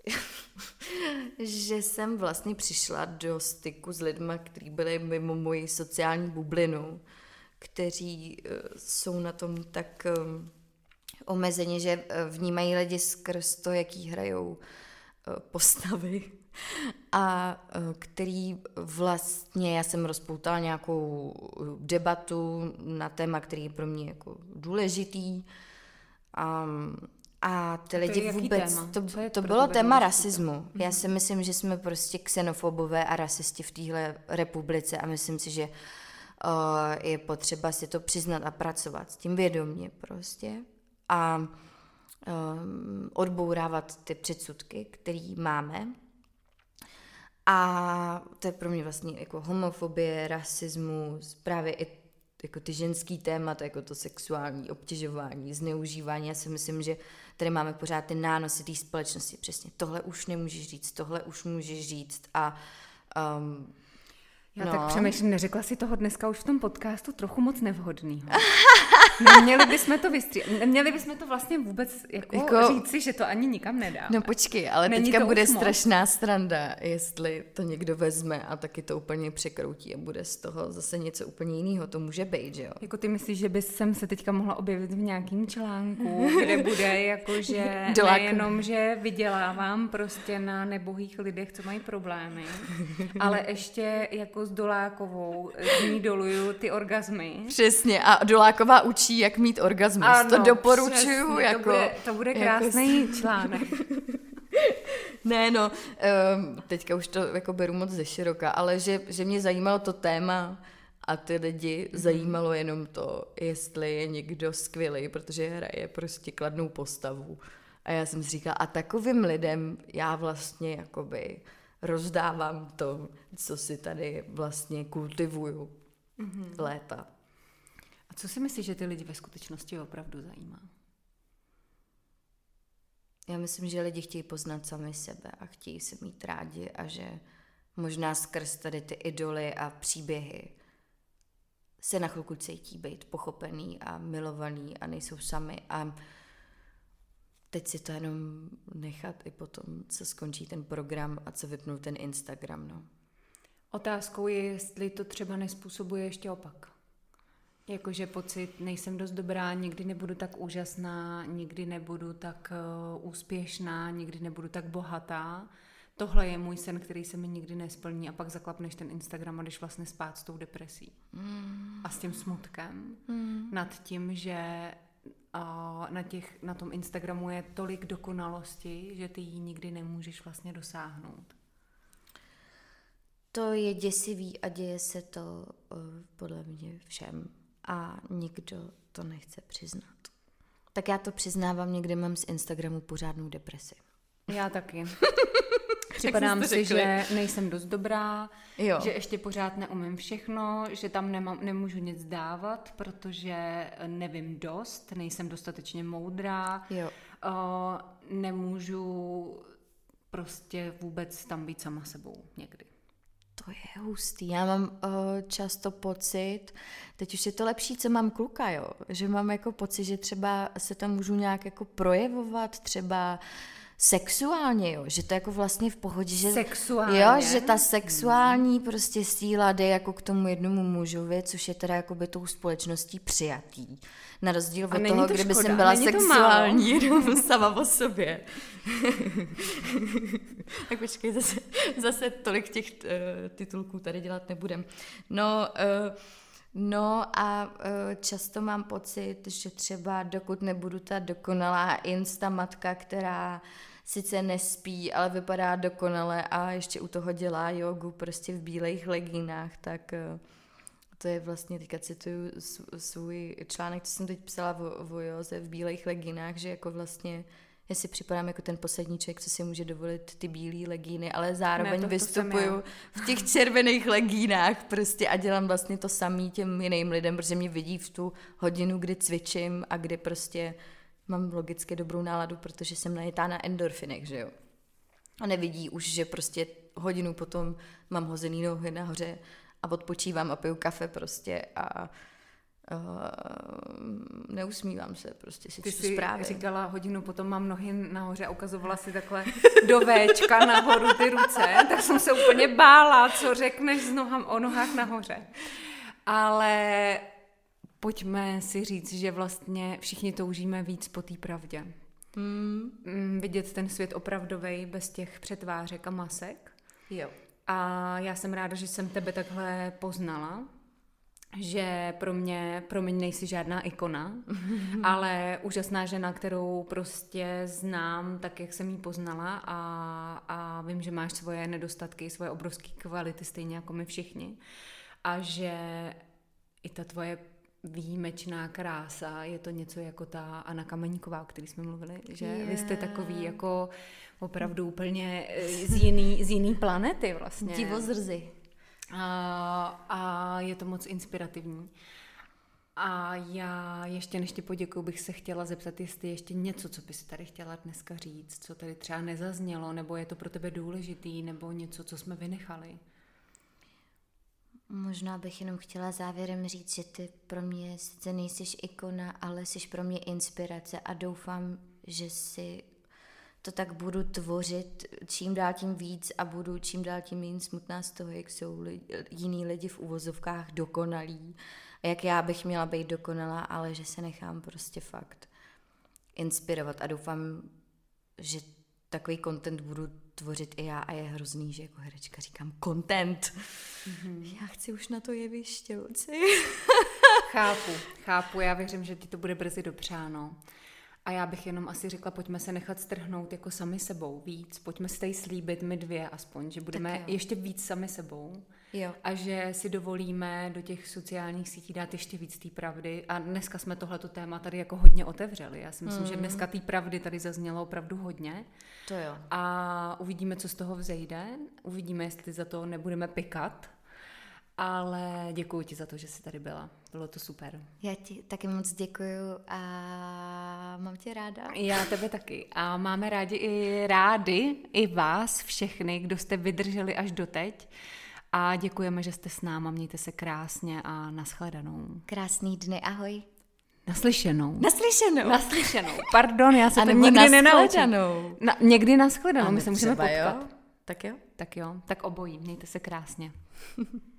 že jsem vlastně přišla do styku s lidmi, kteří byli mimo moji sociální bublinu, kteří uh, jsou na tom tak um, omezeně, že uh, vnímají lidi skrz to, jaký hrajou postavy a který vlastně, já jsem rozpoutala nějakou debatu na téma, který je pro mě jako důležitý. A a ty to lidi vůbec, téma? to, to, to bylo téma rasismu. Mm-hmm. Já si myslím, že jsme prostě xenofobové a rasisti v téhle republice a myslím si, že uh, je potřeba si to přiznat a pracovat s tím vědomně prostě a um, odbourávat ty předsudky, které máme. A to je pro mě vlastně jako homofobie, rasismus, právě i jako ty ženský témata, jako to sexuální obtěžování, zneužívání. Já si myslím, že tady máme pořád ty nánosy té společnosti. Přesně, tohle už nemůžeš říct, tohle už můžeš říct a um, já no. tak přemýšlím, neřekla si toho dneska už v tom podcastu trochu moc nevhodného. Neměli bychom to vystříhat. Neměli bychom to vlastně vůbec jako, jako... říci, že to ani nikam nedá. No počkej, ale Není teďka bude strašná stranda, jestli to někdo vezme a taky to úplně překroutí a bude z toho zase něco úplně jiného. To může být, že jo? Jako ty myslíš, že by jsem se teďka mohla objevit v nějakým článku, kde bude jako, že nejenom, že vydělávám prostě na nebohých lidech, co mají problémy, ale ještě jako s Dolákovou z ní doluju ty orgazmy. Přesně a Doláková učí, jak mít orgasmus. Ano, to doporučuju. Přesně, jako, to, bude, to bude krásný jako... článek. ne, no, um, teďka už to jako beru moc ze široka, ale že, že mě zajímalo to téma a ty lidi mm. zajímalo jenom to, jestli je někdo skvělý, protože hraje prostě kladnou postavu. A já jsem si říkala, a takovým lidem já vlastně jakoby rozdávám to, co si tady vlastně kultivuju mm-hmm. léta. A co si myslíš, že ty lidi ve skutečnosti opravdu zajímá? Já myslím, že lidi chtějí poznat sami sebe a chtějí se mít rádi a že možná skrz tady ty idoly a příběhy se na chvilku cítí být pochopený a milovaný a nejsou sami a teď si to jenom nechat i potom, co skončí ten program a co vypnu ten Instagram, no. Otázkou je, jestli to třeba nespůsobuje ještě opak. Jakože pocit, nejsem dost dobrá, nikdy nebudu tak úžasná, nikdy nebudu tak uh, úspěšná, nikdy nebudu tak bohatá. Tohle je můj sen, který se mi nikdy nesplní a pak zaklapneš ten Instagram a jdeš vlastně spát s tou depresí. Mm. A s tím smutkem mm. nad tím, že a na, těch, na tom Instagramu je tolik dokonalosti, že ty ji nikdy nemůžeš vlastně dosáhnout. To je děsivý a děje se to uh, podle mě všem a nikdo to nechce přiznat. Tak já to přiznávám, někdy mám z Instagramu pořádnou depresi. Já taky. Připadám si, že nejsem dost dobrá, jo. že ještě pořád neumím všechno, že tam nemám, nemůžu nic dávat, protože nevím dost, nejsem dostatečně moudrá, jo. Uh, nemůžu prostě vůbec tam být sama sebou někdy. To je hustý. Já mám uh, často pocit, teď už je to lepší, co mám kluka, jo. Že mám jako pocit, že třeba se tam můžu nějak jako projevovat, třeba uh, sexuálně, jo, že to jako vlastně v pohodě, že, sexuálně. jo, že ta sexuální prostě síla jde jako k tomu jednomu mužovi, což je teda jako by tou společností přijatý. Na rozdíl od toho, to kdyby škoda, jsem byla sexuální jenom sama o sobě. tak počkej, zase, zase tolik těch uh, titulků tady dělat nebudem. No, uh, No a uh, často mám pocit, že třeba dokud nebudu ta dokonalá insta matka, která sice nespí, ale vypadá dokonale a ještě u toho dělá jogu prostě v bílejch legínách, tak uh, to je vlastně, teďka cituju svůj článek, co jsem teď psala o, o joze v bílejch legínách, že jako vlastně já si připadám jako ten poslední člověk, co si může dovolit ty bílé legíny, ale zároveň ne, to, to vystupuju v těch červených legínách prostě a dělám vlastně to samý těm jiným lidem, protože mě vidí v tu hodinu, kdy cvičím a kdy prostě mám logicky dobrou náladu, protože jsem najetá na endorfinech, že jo. A nevidí už, že prostě hodinu potom mám hozený nohy nahoře a odpočívám a piju kafe prostě a Uh, neusmívám se, prostě si Ty jsi zprávy. říkala hodinu, potom mám nohy nahoře a ukazovala si takhle do Včka nahoru ty ruce, tak jsem se úplně bála, co řekneš s nohám o nohách nahoře. Ale pojďme si říct, že vlastně všichni toužíme víc po té pravdě. Hmm. Mm. Vidět ten svět opravdový bez těch přetvářek a masek. Jo. A já jsem ráda, že jsem tebe takhle poznala, že pro mě, pro mě nejsi žádná ikona, ale úžasná žena, kterou prostě znám tak, jak jsem ji poznala a, a vím, že máš svoje nedostatky, svoje obrovské kvality, stejně jako my všichni. A že i ta tvoje výjimečná krása, je to něco jako ta Anna Kameníková, o který jsme mluvili, že yeah. vy jste takový jako opravdu úplně eh, z jiný, z jiný planety vlastně. Divozrzy. A, a je to moc inspirativní. A já ještě než ti poděkuju, bych se chtěla zeptat, jestli ještě něco, co bys tady chtěla dneska říct, co tady třeba nezaznělo, nebo je to pro tebe důležitý, nebo něco, co jsme vynechali. Možná bych jenom chtěla závěrem říct, že ty pro mě sice nejsi ikona, ale jsi pro mě inspirace a doufám, že si to tak budu tvořit čím dál tím víc a budu čím dál tím méně smutná z toho, jak jsou lidi, jiní lidi v uvozovkách dokonalí jak já bych měla být dokonalá, ale že se nechám prostě fakt inspirovat a doufám, že takový content budu tvořit i já a je hrozný, že jako herečka říkám content. Mm-hmm. Já chci už na to jeviště, Luci. chápu, chápu, já věřím, že ti to bude brzy dopřáno. A já bych jenom asi řekla, pojďme se nechat strhnout jako sami sebou víc. Pojďme si tady slíbit my dvě aspoň, že budeme ještě víc sami sebou. Jo. A že si dovolíme do těch sociálních sítí dát ještě víc té pravdy. A dneska jsme tohleto téma tady jako hodně otevřeli. Já si myslím, mm. že dneska té pravdy tady zaznělo opravdu hodně. To jo. A uvidíme, co z toho vzejde. Uvidíme, jestli za to nebudeme pikat. Ale děkuji ti za to, že jsi tady byla. Bylo to super. Já ti taky moc děkuji a mám tě ráda. Já tebe taky. A máme rádi i rády, i vás všechny, kdo jste vydrželi až doteď. A děkujeme, že jste s náma. Mějte se krásně a naschledanou. Krásný dny, ahoj. Naslyšenou. Naslyšenou. Naslyšenou. Pardon, já se to nikdy nenaučím. Na, někdy naschledanou, my se můžeme potkat. Jo? Tak jo. Tak jo, tak obojí. Mějte se krásně.